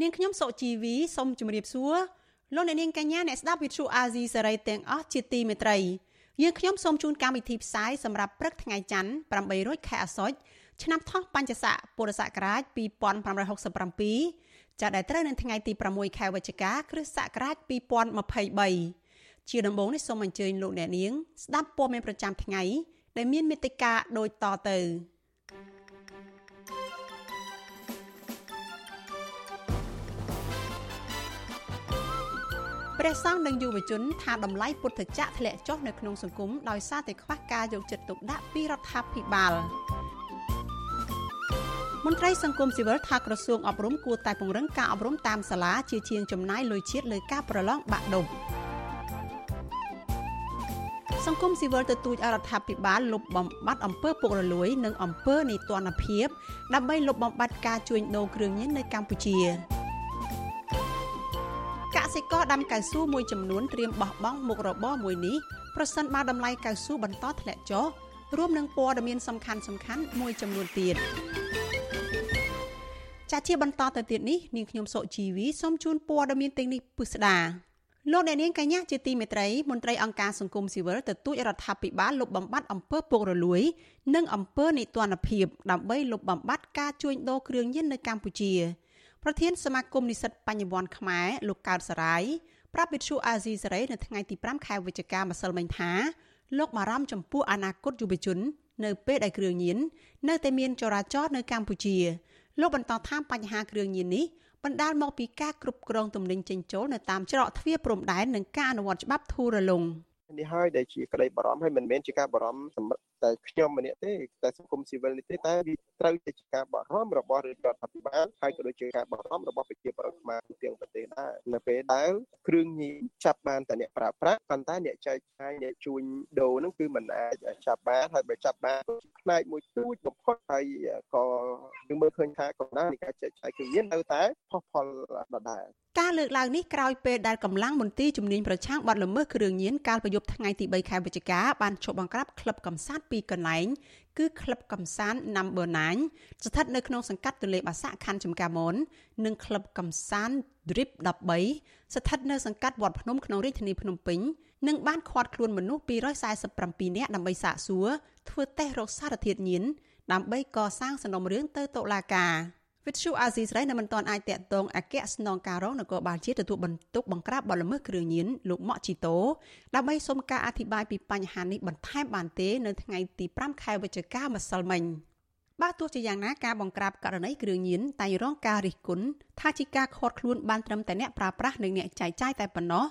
នាងខ្ញុំសុជីវីសូមជម្រាបសួរលោកអ្នកនាងកញ្ញាអ្នកស្ដាប់វិទ្យុអាស៊ីសេរីទាំងអស់ជាទីមេត្រីយើងខ្ញុំសូមជូនកម្មវិធីផ្សាយសម្រាប់ព្រឹកថ្ងៃច័ន្ទ800ខែអាសត់ឆ្នាំថោះបัญចស័កពុរសករាជ2567ចាប់ដែលត្រូវនៅថ្ងៃទី6ខែវិច្ឆិកាគ្រិស្តសករាជ2023ជាដំបូងនេះសូមអញ្ជើញលោកអ្នកនាងស្ដាប់ព័ត៌មានប្រចាំថ្ងៃដែលមានមេត្តាដូចតទៅ ព្រះសង្ឃនិងយុវជនថាតម្លៃពុទ្ធចក្រធ្លាក់ចុះនៅក្នុងសង្គមដោយសារតែខ្វះការយកចិត្តទុកដាក់ពីរដ្ឋាភិបាលមន្ត្រីសង្គមស៊ីវិលថាក្រសួងអប់រំគួរតែពង្រឹងការអប់រំតាមសាលាជាជាងចំណាយលុយជាតិលើការប្រឡងបាក់ឌុបសង្គមស៊ីវិលទទូចអរដ្ឋាភិបាលលុបបំបាត់អំពើពុករលួយ និងអំពើនីតិរដ្ឋភាពដើម្បីលុបបំបាត់ការជួញដូរគ្រឿងញៀននៅកម្ពុជាក សិករដាំកៅស៊ូមួយចំនួនត្រៀមបោះបង់មុខរបរមួយនេះប្រសិនបើតម្លៃកៅស៊ូបន្តធ្លាក់ចុះរួមនឹងព័ត៌មានសំខាន់សំខាន់មួយចំនួនទៀតចាជាបន្តទៅទៀតនេះនាងខ្ញុំសុជីវីសូមជូនព័ត៌មានទាំងនេះពិស្ដាលោកអ្នកនាងកញ្ញាជាទីមេត្រីមន្ត្រីអង្គការសង្គមស៊ីវិលទទូចរដ្ឋាភិបាលលុបបំបាត់អំពើពុករលួយ និងអំពើនីតិរដ្ឋភាពដើម្បីលុបបំបាត់ការជួញដូរគ្រឿងញៀននៅកម្ពុជា ប្រធានសមាគមនិស្សិតបញ្ញវន្តខ្មែរលោកកើតសរាយប្រាប់វិទ្យុអាស៊ីសេរីនៅថ្ងៃទី5ខែវិច្ឆិកាម្សិលមិញថាលោកបារម្ភចំពោះអនាគតយុវជន នៅពេលដែលគ្រឿងញៀននៅតែមានចរាចរណ៍នៅកម្ពុជាលោកបន្តថាបញ្ហាគ្រឿងញៀននេះបណ្ដាលមកពីការគ្រប់គ្រងទំនិញចេញចូលនៅតាមច្រកទ្វារព្រំដែននិងការអនុវត្តច្បាប់ធូររលុងនេះហើយដែលជាក្តីបារម្ភហើយមិនមែនជាការបារម្ភសម្រាប់ តែខ្ញុំម្នាក់ទេតែសង្គមស៊ីវិលនេះទេតែវាត្រូវតែជាការបារម្ភរបស់រដ្ឋាភិបាលហើយក៏ដូចជាការបារម្ភរបស់ប្រជាពលរដ្ឋខ្មែរទាំងប្រទេសដែរនៅពេលដែលគ្រឿងញៀនចាប់បានតែអ្នកប្រើប្រាស់ប៉ុន្តែអ្នកចែកចាយអ្នកជួញដូរហ្នឹងគឺមិនអាចចាប់បានហើយបើចាប់បានផ្នែកមួយទូចបំផុតហើយក៏យើងមើលឃើញថាកំណើនៃការចែកចាយគ្រឿងញៀននៅតែផុសផុលដដែលការលើកឡើងនេះក្រោយពេលដែលកម្លាំងមន្ទីរជំនាញប្រឆាំងបទល្មើសគ្រឿងញៀនកាលពីយប់ថ្ងៃទី3ខែវិច្ឆិកាបានឈប់បង្ក្រាបក្លឹបកំសាន្តពីរកន្លែង គឺក្លឹបកំសាន្ត Number 9ស្ថិតនៅក្នុងសង្កាត់ទលេបាសាក់ខណ្ឌចំការមននិងក្លឹបកំសាន្ត Drip 13ស្ថិតនៅសង្កាត់វត្តភ្នំក្នុងរាជធានីភ្នំពេញនិងបានឃាត់ខ្លួនមនុស្ស247នាក់ដើម្បីសាកសួរធ្វើតេស្តរោគសារធាតុញៀនដើម្បីកសាងសំណុំរឿងទៅតុលាការ វិទ្យុអាស៊ីសេរីនៅមិនទាន់អាចតាក់ទងអគ្គស្នងការរងនគរបាលជាតិទទួលបន្ទុកបង្ក្រាបបទល្មើសគ្រឿងញៀនលោកម៉ាក់ជីតូដើម្បីសុំការអធិប្បាយពីបញ្ហានេះបន្ថែមបានទេនៅថ្ងៃទី5ខែវិច្ឆិកាម្សិលមិញបើទោះជាយ៉ាងណាការបង្ក្រាបករណីគ្រឿងញៀនតែងរងការរិះគន់ថាជាការខាត់ខ្លួនបានត្រឹមតែអ្នកប្រើប្រាស់និងអ្នកចាយចាយតែប៉ុណ្ណោះ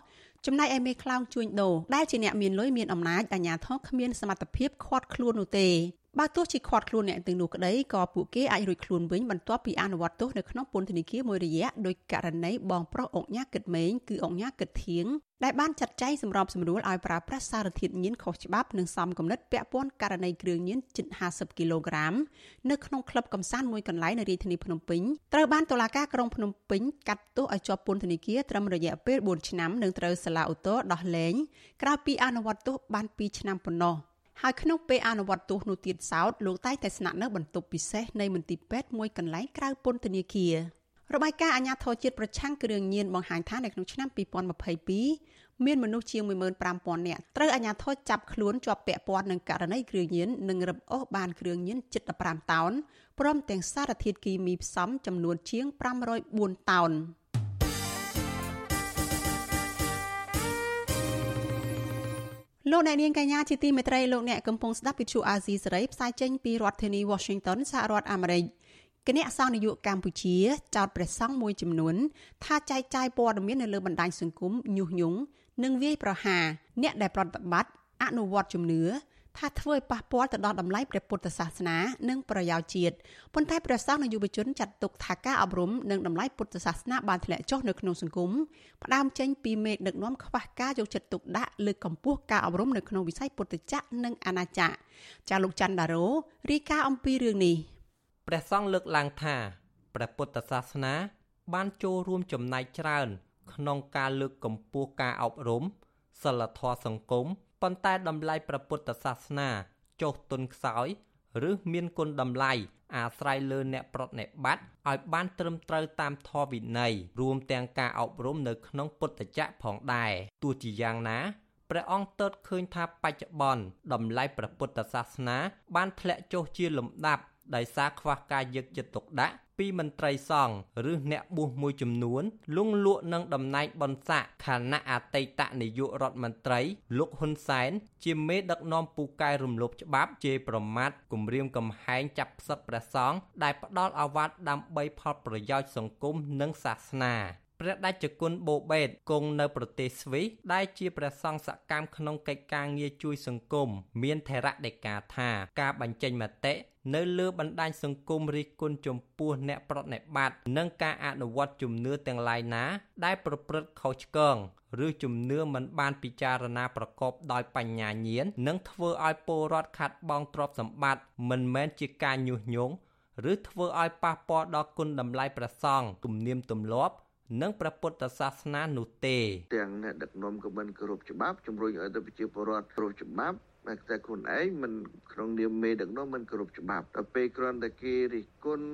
ចំណែកឯមេខ្លោងជួញដូរដែលជាអ្នកមានលុយមានអំណាចអាជ្ញាធរគ្មានសមត្ថភាពខាត់ខ្លួននោះទេ បើទោះជាខាត់ខ្លួនអ្នកទាំងនោះក្តីក៏ពួកគេអាចរួចខ្លួនវិញបន្ទាប់ពីអនុវត្តទោសនៅក្នុងពន្ធនាគារមួយរយៈដោយករណីបងប្រុសអង្គញាគិតមេងគឺអង្គញាគិតធៀងដែលបានចាត់ចែងសម្របសម្រួលឲ្យប្រើប្រាស់សារធាតុញៀនខុសច្បាប់និងសំគំនិតពាក់ព័ន្ធករណីគ្រឿងញៀនជិត50គីឡូក្រាមនៅក្នុងក្លឹបកំសាន្តមួយកន្លែងនៅរាជធានីភ្នំពេញត្រូវបានតុលាការក្រុងភ្នំពេញកាត់ទោសឲ្យជាប់ពន្ធនាគារត្រឹមរយៈពេល4ឆ្នាំនិងត្រូវសាលាឧទ្ធរដោះលែងក្រៅពីអនុវត្តទោសបាន2ឆ្នាំប៉ុណ្ណោះ។ ហើយក្នុងពេលអនុវត្តទោសនោះទៀតសោតលោកតែងតែស្នាក់នៅបន្ទប់ពិសេសនៃមន្ទីរពេទ្យមួយកន្លែងក្រៅពន្ធនាគាររបាយការណ៍អាជ្ញាធរជាតិប្រឆាំងគ្រឿងញៀនបង្ហាញថានៅក្នុងឆ្នាំ2022មានមនុស្សជាង15000នាក់ត្រូវអាជ្ញាធរចាប់ខ្លួនជាប់ពាក់ព័ន្ធនឹងករណីគ្រឿងញៀននិងរឹបអូសបានគ្រឿងញៀនជិត15តោនព្រមទាំងសារធាតុគីមីផ្សំចំនួនជាង504តោន។ លោកអ្នកនាងកញ្ញាជាទីមេត្រីលោកអ្នកកំពុងស្ដាប់វិទ្យុអាស៊ីសេរីផ្សាយចេញពីរដ្ឋធានី Washington សហរដ្ឋអាមេរិកគណៈសង្ឃនយោបាយកម្ពុជាចោទព្រះសង្ឃមួយចំនួនថាចែកចាយព័ត៌មាននៅលើបណ្ដាញសង្គមញុះញង់និងវាយប្រហារអ្នកដែលប្រតិបត្តិអនុវត្តជំនឿ ថាធ្វើឲ្យប៉ះពាល់ទៅដល់តម្លៃព្រះពុទ្ធសាសនា និងប្រយោជន៍ជាតិប៉ុន្តែព្រះសង្ឃនិងយុវជនចាត់ទុកថាការអប់រំនិងតម្លៃពុទ្ធសាសនាបានធ្លាក់ចុះនៅក្នុងសង្គមផ្ដើមចេញពីមេដឹកនាំខ្វះការយកចិត្តទុកដាក់លើកកម្ពស់ការអប់រំនៅក្នុងវិស័យពុទ្ធចក្រនិងអាណាចក្រចាលោកច័ន្ទដារ៉ូរាយការណ៍អំពីរឿងនេះព្រះសង្ឃលើកឡើងថាព្រះពុទ្ធសាសនា បានចូលរួមចំណែកច្រើន ក្នុងការលើកកម្ពស់ការអប់រំសិលធម៌សង្គម ប៉ុន្តែតម្លៃព្រះពុទ្ធសាសនាចុះទុនខ្សោយ ឬមានគុណតម្លៃអាស្រ័យលើអ្នកប្រតិបត្តិឲ្យបានត្រឹមត្រូវតាមធម៌វិន័យរួមទាំងការអប់រំនៅក្នុងពុទ្ធចក្រផងដែរទោះជាយ៉ាងណាព្រះអង្គទតឃើញថាបច្ចុប្បន្នតម្លៃព្រះពុទ្ធសាសនា បានធ្លាក់ចុះជាលំដាប់ដោយសារខ្វះការយកចិត្តទុកដាក់ ពីមន្ត្រីសង្ឃឬអ្នកបួសមួយចំនួនលងលក់នឹងតំណែងបនស័កខណៈអតីតនាយករដ្ឋមន្ត្រីលោកហ៊ុនសែនជាមេដឹកនាំពូកែរំលោភច្បាប់ជេរប្រមាថគំរាមកំហែងចាប់ផ្សិតព្រះសង្ឃដែលផ្ដាល់អាវ៉ាត់ដើម្បីផលប្រយោជន៍សង្គមនិងសាសនា ព្រះដេចគុណបូបេតគង់នៅប្រទេសស្វីសដែលជាព្រះសង្ឃសកម្មក្នុងកិច្ចការងារជួយសង្គមមានថេរដីកាថាការបញ្ចេញមតិនៅលើបណ្ដាញសង្គមរិះគន់ចំពោះអ្នកប្រតិបត្តិនិងការអនុវត្តជំនឿទាំងឡាយណា ដែលប្រព្រឹត្តខុសឆ្គងឬជំនឿមិនបានពិចារណាប្រកបដោយបញ្ញាញាណនឹងធ្វើឲ្យពលរដ្ឋខាត់បងទ្រព្យសម្បត្តិមិនមែនជាការញុះញង់ឬធ្វើឲ្យប៉ះពាល់ដល់គុណតម្លៃព្រះសង្ឃទំនៀមទម្លាប់ និងព្រះពុទ្ធសាសនានោះទេទាំងអ្នកដឹកនាំក៏មិនគោរពច្បាប់ជំរុញឲ្យទៅប្រជាពលរដ្ឋគោរពច្បាប់ តែខ្លួនឯងមិនក្នុងនាមមេដឹកនាំមិនគោរពច្បាប់ដល់ពេលគ្រាន់តែគេរិះគន់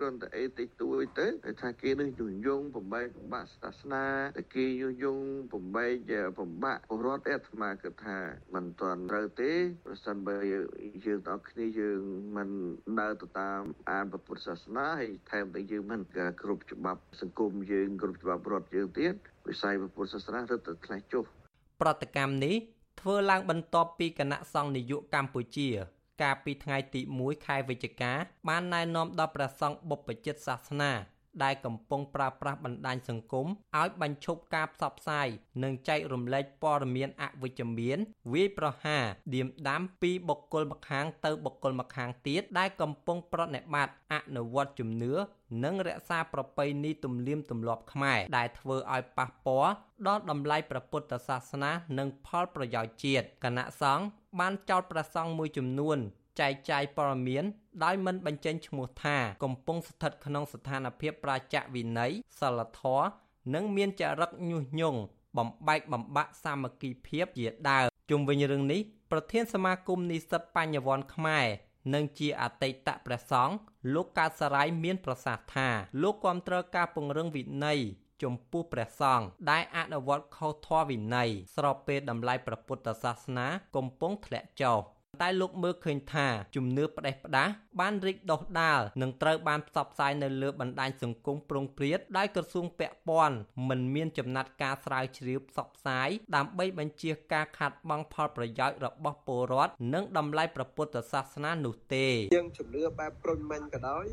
គ្រាន់តែអីតិចតួចទៅថាគេនឹងញុះញង់បំបែកបំបាក់សាសនាតែគេញុះញង់បំបែកបំបាក់ពលរដ្ឋអាត្មាគិតថាมันទាន់ត្រូវទេប្រសិនបើយើងទាំងគ្នាយើងមិនដើរទៅតាមអានពុទ្ធសាសនាហើយថែមទាំងយើងមិនគ្រប់ច្បាប់សង្គមយើងគ្រប់ច្បាប់រដ្ឋយើងទៀតវិស័យពុទ្ធសាសនារឹតតែថ្លៃចុះប្រតិកម្មនេះ ធ្វើឡើងបន្ទាប់ពីគណៈសង្ឃនយោបាយកម្ពុជា កាលពីថ្ងៃទី1ខែវិច្ឆិកា បានណែនាំដល់ព្រះសង្ឃបុព្វជិតសាសនា ដែលកំពុងប្រើប្រាស់បណ្ដាញសង្គមឲ្យបញ្ឈប់ការផ្សព្វផ្សាយនិងចែករំលែកព័ត៌មានអវិជ្ជមានវាយប្រហារឌៀមដាំពីបុគ្គលម្ខាងទៅបុគ្គលម្ខាងទៀតដែលកំពុងប្រណិប័តអនុវត្តជំនឿនិងរក្សាប្រពៃណីទំនៀមទម្លាប់ខ្មែរដែលធ្វើឲ្យប៉ះពាល់ដល់តម្លៃព្រះពុទ្ធសាសនានិងផលប្រយោជន៍ជាតិគណៈសង្ឃបានចោទព្រះសង្ឃមួយចំនួនចែកចាយព័ត៌មាន ដោយមិនបញ្ចេញឈ្មោះថា កំពុងស្ថិតក្នុងស្ថានភាពប្រជាវិន័យសិលធម៌និងមានចរិតញុះញង់បំបែកបំបាក់សាមគ្គីភាពជាដើមជុំវិញរឿងនេះប្រធានសមាគមនិស្សិតបញ្ញវន្តខ្មែរនិងជាអតីតព្រះសង្ឃលោកកើតសរាយមានប្រសាសន៍ថាលោកគាំទ្រការពង្រឹងវិន័យចំពោះព្រះសង្ឃដែលអនុវត្តខុសធម៌វិន័យស្របពេលតម្លៃព្រះពុទ្ធសាសនាកំពុងធ្លាក់ចុះ តែលោកមើលឃើញថាជំនឿផ្ដេសផ្ដាសបានរីកដុះដាលនិងត្រូវបានផ្សព្វផ្សាយនៅលើបណ្ដាញសង្គមប្រុងព្រាតដោយក្រសួងពាក់ព័ន្ធមិនមានចំណាត់ការស្រាវជ្រាវផ្សព្វផ្សាយដើម្បីបញ្ជាការខាត់បងផលប្រយោជន៍របស់ពលរដ្ឋនិងតម្លៃព្រះពុទ្ធសាសនានោះទេយើងជំនឿបែបប្រុញមិញក៏ដោយ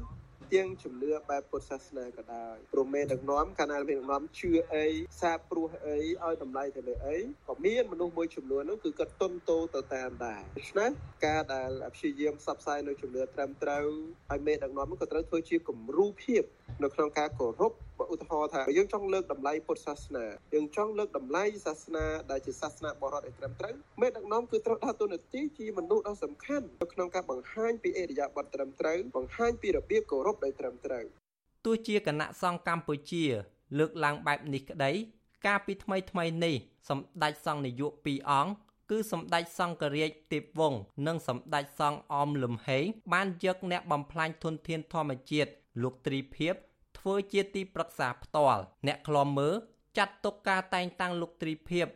ទាំងជំនឿបែបពុទ្ធសាសនាក៏ដោយព្រមមេដឹកនាំកាលណាមេដឹកនាំជឿអីសាបព្រោះអីឲ្យតម្លៃទៅលើអីក៏មានមនុស្សមួយចំនួននោះគឺគាត់ទុនតោទៅតាមដែរដូច្នេះការដែលព្យាយាមផ្សព្វផ្សាយនៅជំនឿត្រឹមត្រូវឲ្យមេដឹកនាំក៏ត្រូវធ្វើជាគំរូភាព នៅក្នុងការគោរពបើឧទាហរណ៍ថាយើងចង់លើកតម្លៃពុទ្ធសាសនាយើងចង់លើកតម្លៃសាសនាដែលជាសាសនាបរតឲ្យត្រឹមត្រូវមេដឹកនាំគឺត្រូវដើរតួនាទីជាមនុស្សដ៏សំខាន់នៅក្នុងការបង្ហាញពីអរិយាប័ត្រត្រឹមត្រូវបង្ហាញពីរបៀបគោរពដោយត្រឹមត្រូវទោះជាគណៈសង្ឃកម្ពុជា លើកឡើងបែបនេះក្តីកាលពីថ្មីថ្មីនេះសម្ដេចសង្ឃនាយកពីរអង្គគឺសម្ដេចសង្ឃរាជទេពវង្សនិងសម្ដេចសង្ឃអមលំហេងបានយកអ្នកបំផ្លាញធនធានធម្មជាតិ លោកទ្រីភិបធ្វើជាទីប្រឹក្សាផ្ទាល់អ្នកខ្លំមើលចាត់ទុកការតែងតាំងលោកទ្រីភិប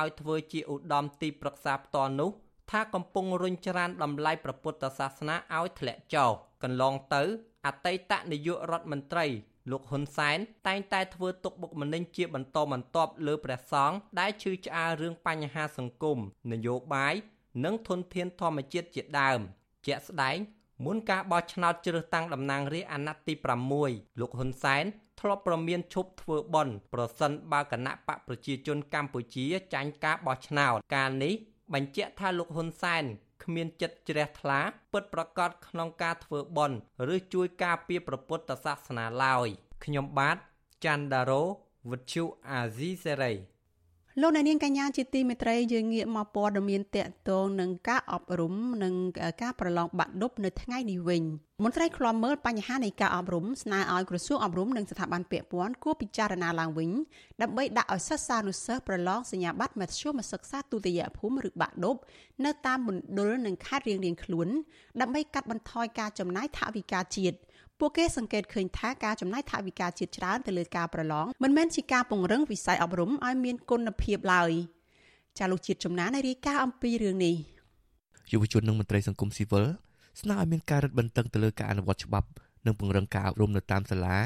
ឲ្យធ្វើជាឧត្តមទីប្រឹក្សាផ្ទាល់នោះ ថាកំពុងរុញច្រានតម្លៃព្រះពុទ្ធសាសនាឲ្យធ្លាក់ចុះកន្លងទៅអតីតនាយករដ្ឋមន្ត្រីលោកហ៊ុនសែនតែងតែធ្វើទុកបុកម្នេញជាបន្តបន្ទាប់លើព្រះសង្ឃដែលឈឺឆ្អាលរឿងបញ្ហាសង្គមនយោបាយនិងធនធានធម្មជាតិជាដើមជាក់ស្ដែង មុនការបោះឆ្នោតជ្រើសតាំងតំណាងរាស្ត្រអាណត្តិទី6លោកហ៊ុនសែនធ្លាប់ប្រមានឈប់ធ្វើបន់ប្រសិនបើគណៈបកប្រជាជនកម្ពុជាចាញ់ការបោះឆ្នោតកាលនេះបញ្ជាក់ថាលោកហ៊ុនសែនគ្មានចិត្តជ្រះថ្លាពិតប្រាកដក្នុងការធ្វើបុណ្យឬជួយការពារព្រះពុទ្ធសាសនាឡើយខ្ញុំបាទច័ន្ទដារ៉ូវិទ្យុអាស៊ីសេរី លោកអ្នកនាងកញ្ញាជាទីមេត្រីយើងងាកមកព័ត៌មានតកតងនឹងការអប់រំនិងការប្រឡងបាក់ឌុបនៅថ្ងៃនេះវិញមន្ត្រីឃ្លាំមើលបញ្ហានៃការអប់រំស្នើឲ្យក្រសួងអប់រំនិងស្ថាប័នពាក់ព័ន្ធគួរពិចារណាឡើងវិញដើម្បីដាក់ឲ្យសិស្សានុសិស្សប្រឡងសញ្ញាបត្រមធ្យមសិក្សាទុតិយភូមិឬបាក់ឌុបនៅតាមមណ្ឌលនិងខេត្តរៀងៗខ្លួនដើម្បីកាត់បន្ថយការចំណាយថវិកាជាតិ ពួកគេសង្កេតឃើញថាការចំណាយថវិកាជាតិច្រើនទៅលើការប្រឡងមិនមែនជាការពង្រឹងវិស័យអប់រំឲ្យមានគុណភាពឡើយចាលោកជាតិចំណានរាយការណ៍អំពីរឿងនេះយុវជននិងមន្ត្រីសង្គមស៊ីវិលស្នើឲ្យមានការរឹតបន្តឹងទៅលើការអនុវត្តច្បាប់និងពង្រឹងការអប់រំនៅតាមសាលា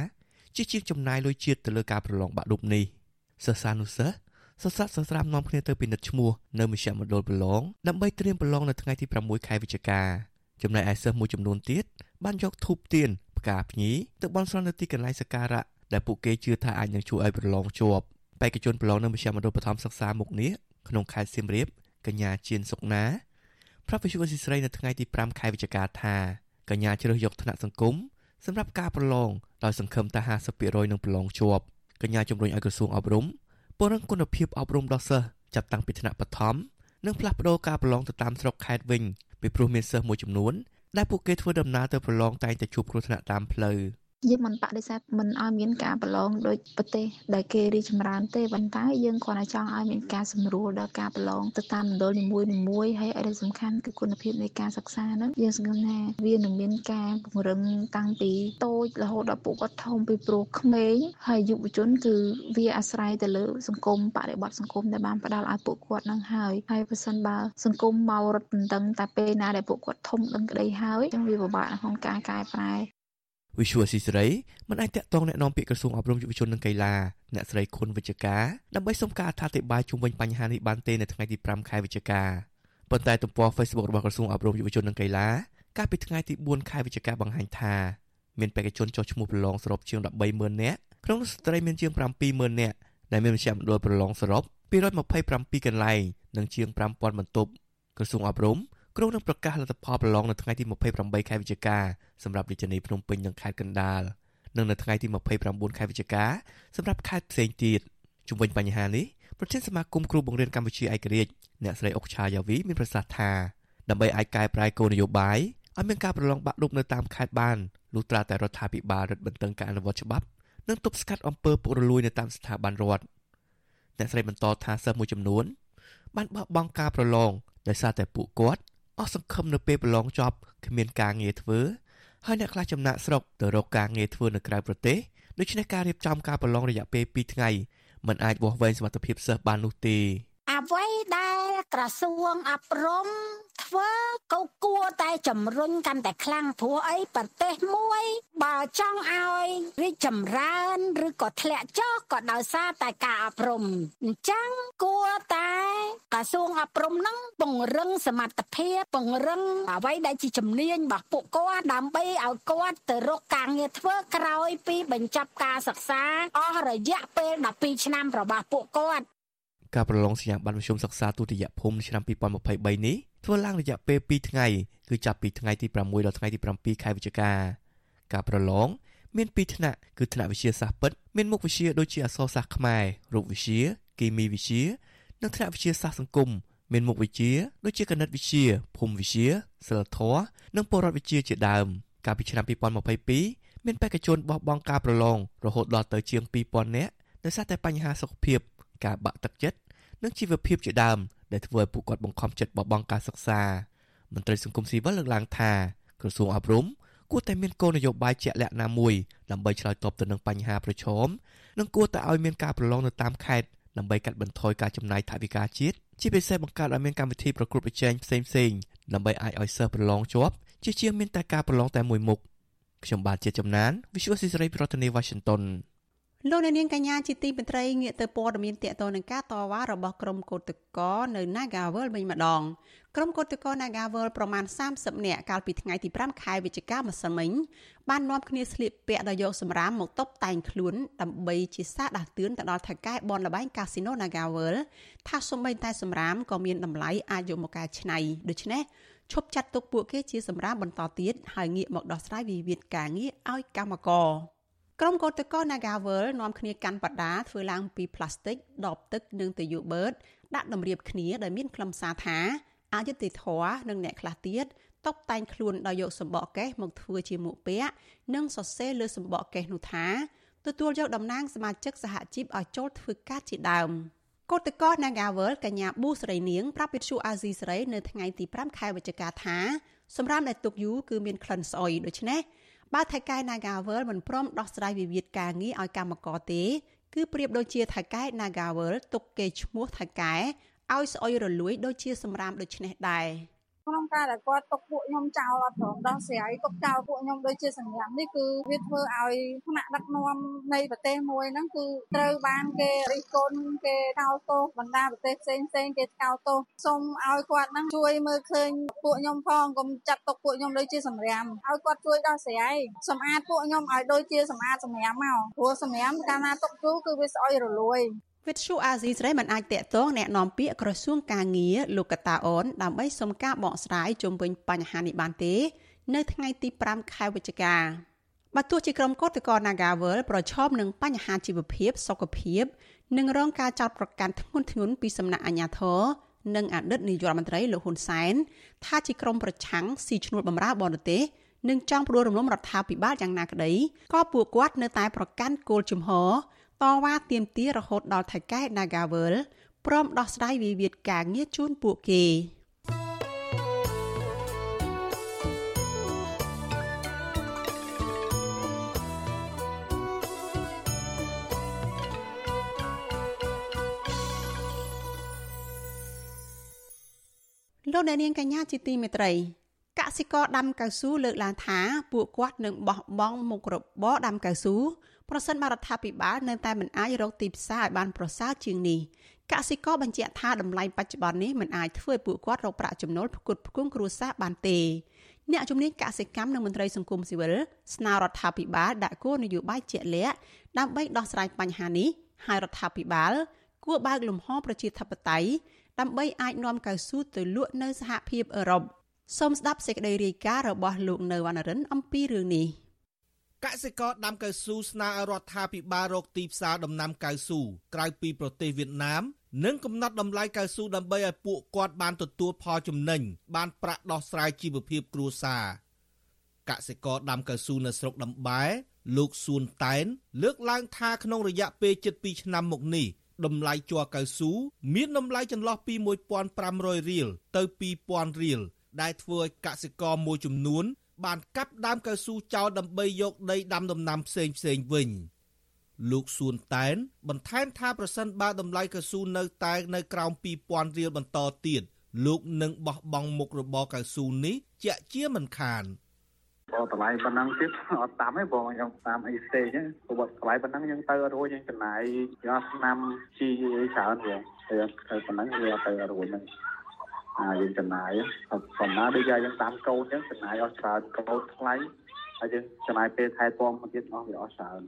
ជាជាងចំណាយលុយជាតិទៅលើការប្រឡងបាក់ឌុបនេះសិស្សានុសិស្សសស្រាក់សស្រាមនាំគ្នាទៅពិនិត្យឈ្មោះនៅមជ្ឈមណ្ឌលប្រឡងដើម្បីត្រៀមប្រឡងនៅថ្ងៃទី6ខែវិច្ឆិកាចំណែកឯសិស្សមួយចំនួនទៀតបានយកធូបទៀន ផ្កាភ្ញីទៅបន់ស្រន់នៅទីកន្លែងសក្ការៈដែលពួកគេជឿថាអាចនឹងជួយឲ្យប្រឡងជាប់បេក្ខជនប្រឡងនៅមជ្ឈមណ្ឌលបឋមសិក្សាមុខនេះក្នុងខេត្តសៀមរាបកញ្ញាជៀនសុកណាប្រាប់វិទ្យុអស៊ីស្រីនៅថ្ងៃទី5ខែវិច្ឆិកាថាកញ្ញាជ្រើសយកថ្នាក់សង្គមសម្រាប់ការប្រឡងដោយសង្ឃឹមថា50%នឹងប្រឡងជាប់កញ្ញាជំរុញឲ្យក្រសួងអប់រំពង្រឹងគុណភាពអប់រំដល់សិស្សចាប់តាំងពីថ្នាក់បឋមនិងផ្លាស់ប្តូរការប្រឡងទៅតាមស្រុកខេត្តវិញពីព្រោះមានសិស្សមួយចំនួន ដែលពួកគេធ្វើដំណើរទៅប្រឡងតែងតែជួបគ្រោះថ្នាក់តាមផ្លូវ យើងមិនបដិសេធមិនឲ្យមានការប្រឡងដោយប្រទេសដែលគេរីចម្រើនទេប៉ុន្តែយើងគ្រាន់តែចង់ឲ្យមានការសម្រួលដល់ការប្រឡងទៅតាមមណ្ឌលនីមួយនីមួយហើយឲ្យសំខាន់គឺគុណភាពនៃការសិក្សាហ្នឹងយើងសង្ឃឹមថាវានឹងមានការពង្រឹងតាំងពីតូចរហូតដល់ពួកគាត់ធំពីព្រោះក្មេងហើយយុវជន គឺវាអាស្រ័យទៅលើសង្គមបរិបទសង្គមដែលបានផ្ដល់ឲ្យពួកគាត់នឹងហើយហើយបើសិនបើសង្គមមករត់បន្តឹងតែពេលណាដែលពួកគាត់ធំដឹងក្តីហើយចឹងវាពិបាកក្នុងការកែប្រែ វិសុវស៊ីសេរីមិនអាចតាក់ទងแนะនាំពាក្យក្រសួងអប់រំយុវជននិងកីឡាអ្នកស្រីខុនវិជ្ជការដើម្បីសុំការអធិប្បាយជុំវិញបញ្ហានេះបានទេនៅថ្ងៃទី5ខែវិច្ឆិកាប៉ុន្តែទំព័រ Facebook របស់ក្រសួងអប់រំយុវជននិងកីឡាកាលពីថ្ងៃទី4ខែវិច្ឆិកាបង្ហាញថាមានបេក្ខជនចុះឈ្មោះប្រឡងសរុបជាង130,000នាក់ក្នុងនោះស្ត្រីមានជាង70,000នាក់ដែលមានមជ្ឈមណ្ឌលប្រឡងសរុប227កន្លែងនិងជាង5000បន្ទប់ក្រសួងអប់រំ គ្រោងនឹងប្រកាសលទ្ធផលប្រឡងនៅថ្ងៃទី28ខែវិច្ឆិកាសម្រាប់រាជធានីភ្នំពេញនិងខេត្តកណ្ដាលនិងនៅថ្ងៃទី29ខែវិច្ឆិកាសម្រាប់ខេត្តផ្សេងទៀតជុំវិញបញ្ហានេះប្រធានសមាគមគ្រូបង្រៀនកម្ពុជាឯករាជ្យអ្នកស្រីអុកឆាយ៉ាវីមានប្រសាសន៍ថាដើម្បីអាចកែប្រែគោលនយោបាយឲ្យមានការប្រឡងបាក់ឌុបនៅតាមខេត្តបានលុះត្រាតែរដ្ឋាភិបាលរឹតបន្តឹងការអនុវត្តច្បាប់និងទប់ស្កាត់អំពើពុករលួយនៅតាមស្ថាប័នរដ្ឋអ្នកស្រីបន្តថាសិស្សមួយចំនួនបានបោះបង់ការប្រឡងដោយសារតែពួកគាត់ អស់សង្ឃឹមនៅពេលប្រឡងចប់គ្មានការងារធ្វើហើយអ្នកខ្លះចំណាក់ស្រុកទៅរកការងារធ្វើនៅក្រៅប្រទេសដូច្នេះការរៀបចំការប្រឡងរយៈពេល2ថ្ងៃមិនអាចវាស់វែងសមត្ថភាពសិស្សបាននោះទេអ្វីដែលក្រសួងអប់រំ ធ្វើក៏គួរតែជំរុញកាន់តែខ្លាំងព្រោះអីប្រទេសមួយ បើចង់ឲ្យរីកចម្រើនឬក៏ធ្លាក់ចុះក៏ដោយសារតែការអប់រំអញ្ចឹងគួរតែក្រសួងអប់រំនឹងពង្រឹងសមត្ថភាពពង្រឹងអ្វីដែលជាជំនាញរបស់ពួកគាត់ដើម្បីឲ្យគាត់ទៅរកការងារធ្វើក្រោយពីបញ្ចប់ការសិក្សាអស់រយៈពេល12ឆ្នាំរបស់ពួកគាត់ការប្រឡងសញ្ញាបត្រមធ្យមសិក្សាទុតិយភូមិឆ្នាំ2023នេះ ធ្វើឡើងរយៈពេល2ថ្ងៃគឺចាប់ពីថ្ងៃទី6ដល់ថ្ងៃទី7ខែវិច្ឆិកាការប្រឡងមាន2ថ្នាក់គឺថ្នាក់វិទ្យាសាស្ត្រពិតមានមុខវិជ្ជាដូចជាអក្សរសាស្ត្រខ្មែររូបវិទ្យាគីមីវិទ្យានិងថ្នាក់វិទ្យាសាស្ត្រសង្គមមានមុខវិជ្ជាដូចជាគណិតវិទ្យាភូមិវិទ្យាសិលធម៌និងពលរដ្ឋវិទ្យាជាដើមកាលពីឆ្នាំ2022មានបេក្ខជនបោះបង់ការប្រឡងរហូតដល់ទៅជាង2000នាក់ដោយសារតែបញ្ហាសុខភាព ការបាក់ទឹកចិត្តនិងជីវភាពជាដើម ដែលធ្វើឲ្យពួកគាត់បង្ខំចិត្តបោះបង់ការសិក្សាមន្ត្រីសង្គមស៊ីវិលលើកឡើងថាក្រសួងអប់រំគួរតែមានគោលនយោបាយជាក់លាក់ណាមួយដើម្បីឆ្លើយតបទៅនឹងបញ្ហាប្រឈមនិងគួរតែឲ្យមានការប្រឡងនៅតាមខេត្តដើម្បីកាត់បន្ថយការចំណាយថវិកាជាតិជាពិសេសបង្កើតឲ្យមានកម្មវិធីប្រកួតប្រជែងផ្សេងៗដើម្បីអាចឲ្យសិស្សប្រឡងជាប់ជាជាងមានតែការប្រឡងតែមួយមុខខ្ញុំបាទជាចំណាន Visual Society ប្រធានាទី Washington លោកអ្នកនាងកញ្ញាជាទីមេត្រីងាកទៅព័ត៌មានតកតនឹងការតវ៉ារបស់ក្រុមកោតក្រនៅ Nagawal វិញម្ដងក្រុមកោតក្រ Nagawal ប្រមាណ30នាក់កាលពីថ្ងៃទី5ខែវិច្ឆិកាម្សិលមិញបាននាំគ្នាស្លៀកពាក់ដោយយកសម្រាមមកតុបតែងខ្លួនដើម្បីជាសារដាស់តឿនទៅដល់ថៅកែបនលបែងកាស៊ីណូ Nagawal ថាសូម្បីតែសម្រាមក៏មានតម្លៃអាចយកមកកែច្នៃដូច្នេះឈប់ចាត់ទុកពួកគេជាសម្រាមបន្តទៀតហើយងាកមកដោះស្រាយវិវាទការងារឲ្យកម្មករ ក្រុមកោតក្រ Nagavel នាំគ្នាកាន់បដាធ្វើឡើងពីផ្លាស្ទិកដបទឹកនិងទយុបឺតដាក់តម្រៀបគ្នាដែលមានខ្លឹមសារថាអយុត្តិធម៌និងអ្នកខ្លះទៀតតុបតែងខ្លួនដោយយកសម្បកកេះមកធ្វើជាមួកពាក់និងសរសេរលើសម្បកកេះនោះថាទទួលយកតំណាងសមាជិកសហជីពឲ្យចូលធ្វើការជាដើមកោតក្រ Nagavel កញ្ញាប៊ូស្រីនាងប្រាប់វិទ្យុអាស៊ីសេរីនៅថ្ងៃទី5ខែវិច្ឆិកាថាសម្រាប់ដែលទុកយូរគឺមានក្លិនស្អុយដូច្នេះ បើថៃកែ Nagavel មិនព្រមដោះស្រាយវិវាទការងារឲ្យកម្មករទេ គឺប្រៀបដូចជាថៃកែ Nagavel ទុកគេឈ្មោះថៃកែឲ្យស្អុយរលួយដូចជាសម្រាមដូចនេះដែរ។ ក្នុងការដែលគាត់ទុកពួកខ្ញុំចោលអត់ព្រមដោះស្រាយទុកចោលពួកខ្ញុំដូចជាសញ្ញានេះគឺវាធ្វើឲ្យថ្នាក់ដឹកនាំនៃប្រទេសមួយហ្នឹងគឺត្រូវបានគេរិះគន់គេកោតទោសបណ្ដាប្រទេសផ្សេងផ្សេងគេកោតទោសសូមឲ្យគាត់ហ្នឹងជួយមើលឃើញពួកខ្ញុំផងកុំចាត់ទុកពួកខ្ញុំដូចជាសម្រាមឲ្យគាត់ជួយដោះស្រាយសម្អាតពួកខ្ញុំឲ្យដូចជាសម្អាតសម្រាមមកព្រោះសម្រាមកាលណាទុកយូរគឺវាស្អុយរលួយ វិទ្យុអាស៊ីសេរីមិនអាចតាក់ទងแนะនាំពាក្យក្រសួងការងារលោកកតាអូនដើម្បីសុំការបកស្រាយជុំវិញបញ្ហានេះបានទេ នៅថ្ងៃទី5ខែវិច្ឆិកាបើទោះជាក្រុមកោតក្រ Nagawal ប្រឈមនឹងបញ្ហាជីវភាពសុខភាពនិងរងការចោទប្រកាន់ធ្ងន់ធ្ងរពីសំណាក់អាជ្ញាធរនិងអតីតនាយករដ្ឋមន្ត្រីលោកហ៊ុនសែនថាជាក្រុមប្រឆាំងស៊ីឈ្នួលបំរើបរទេសនិងចង់ផ្ដួលរំលំរដ្ឋាភិបាលយ៉ាងណាក្តីក៏ពួកគាត់នៅតែប្រកាន់គោលជំហរ តវ៉ាទាមទាររហូតដល់ថៃកែ Nagavel ព្រមដោះស្រាយវិវាទការងារជូនពួកគេលោកអ្នកនាងកញ្ញាជាទីមេត្រីកសិករដាំកៅស៊ូលើកឡើងថាពួកគាត់នឹងបោះបង់មុខរបរដាំកៅស៊ូ ប្រសិនបរដ្ឋាភិបាលនៅតែមិនអាចរកទីផ្សារឲ្យបានប្រសើរជាងនេះកសិករបញ្ជាក់ថាតម្លៃបច្ចុប្បន្ននេះមិនអាចធ្វើឲ្យពួកគាត់រកប្រាក់ចំណូលផ្គត់ផ្គង់គ្រួសារបានទេអ្នកជំនាញកសិកម្មនិងមន្ត្រីសង្គមស៊ីវិលស្នើរដ្ឋាភិបាលដាក់គោលនយោបាយជាក់លាក់ដើម្បីដោះស្រាយបញ្ហានេះហើយរដ្ឋាភិបាលគួរបើកលំហប្រជាធិបតេយ្យដើម្បីអាចនាំកៅស៊ូទៅលក់នៅសហភាពអឺរ៉ុបសូមស្ដាប់សេចក្តីរាយការណ៍របស់លោកនៅវណ្ណរិនអំពីរឿងនេះ។ កសិករដាំកៅស៊ូស្នើឲ្យរដ្ឋាភិបាលរកទីផ្សារដំណាំកៅស៊ូក្រៅពីប្រទេសវៀតណាមនិងកំណត់តម្លៃកៅស៊ូដើម្បីឲ្យពួកគាត់បានទទួលផលចំណេញបានប្រាក់ដោះស្រាយជីវភាពគ្រួសារកសិករដាំកៅស៊ូនៅស្រុកដំបែលោកសួនតែន លើកឡើងថាក្នុងរយៈពេល7ឆ្នាំមកនេះតម្លៃជ័រកៅស៊ូមានតម្លៃចន្លោះពី1500រៀលទៅ2000រៀលដែលធ្វើឲ្យកសិករមួយចំនួន បានកាប់ដើមកៅស៊ូចោលដើម្បីយកដីដាំដំណាំផ្សេងផ្សេងវិញលោកសួនតែន បន្ថែមថាប្រសិនបើតម្លៃកៅស៊ូនៅតែនៅក្រោម2000រៀលបន្តទៀតលោកនឹងបោះបង់មុខរបរកៅស៊ូនេះជាក់ជាមិនខានបើតម្លៃប៉ុណ្ណឹងទៀតអត់តាមទេបងខ្ញុំតាមអីស្ទេចព្រោះតម្លៃប៉ុណ្ណឹងយើងទៅរួចយើងចំណាយយកឆ្នាំជីច្រើនវិញហើយប៉ុណ្ណឹងវាទៅរួចហ្នឹង អាយើងចំណាយប៉ុន្តែដូចយើងតាមកូនអញ្ចឹងចំណាយអស់ច្រើនកូនថ្លៃហើយយើងចំណាយពេលថែទាំមកទៀតអស់វាអស់ច្រើន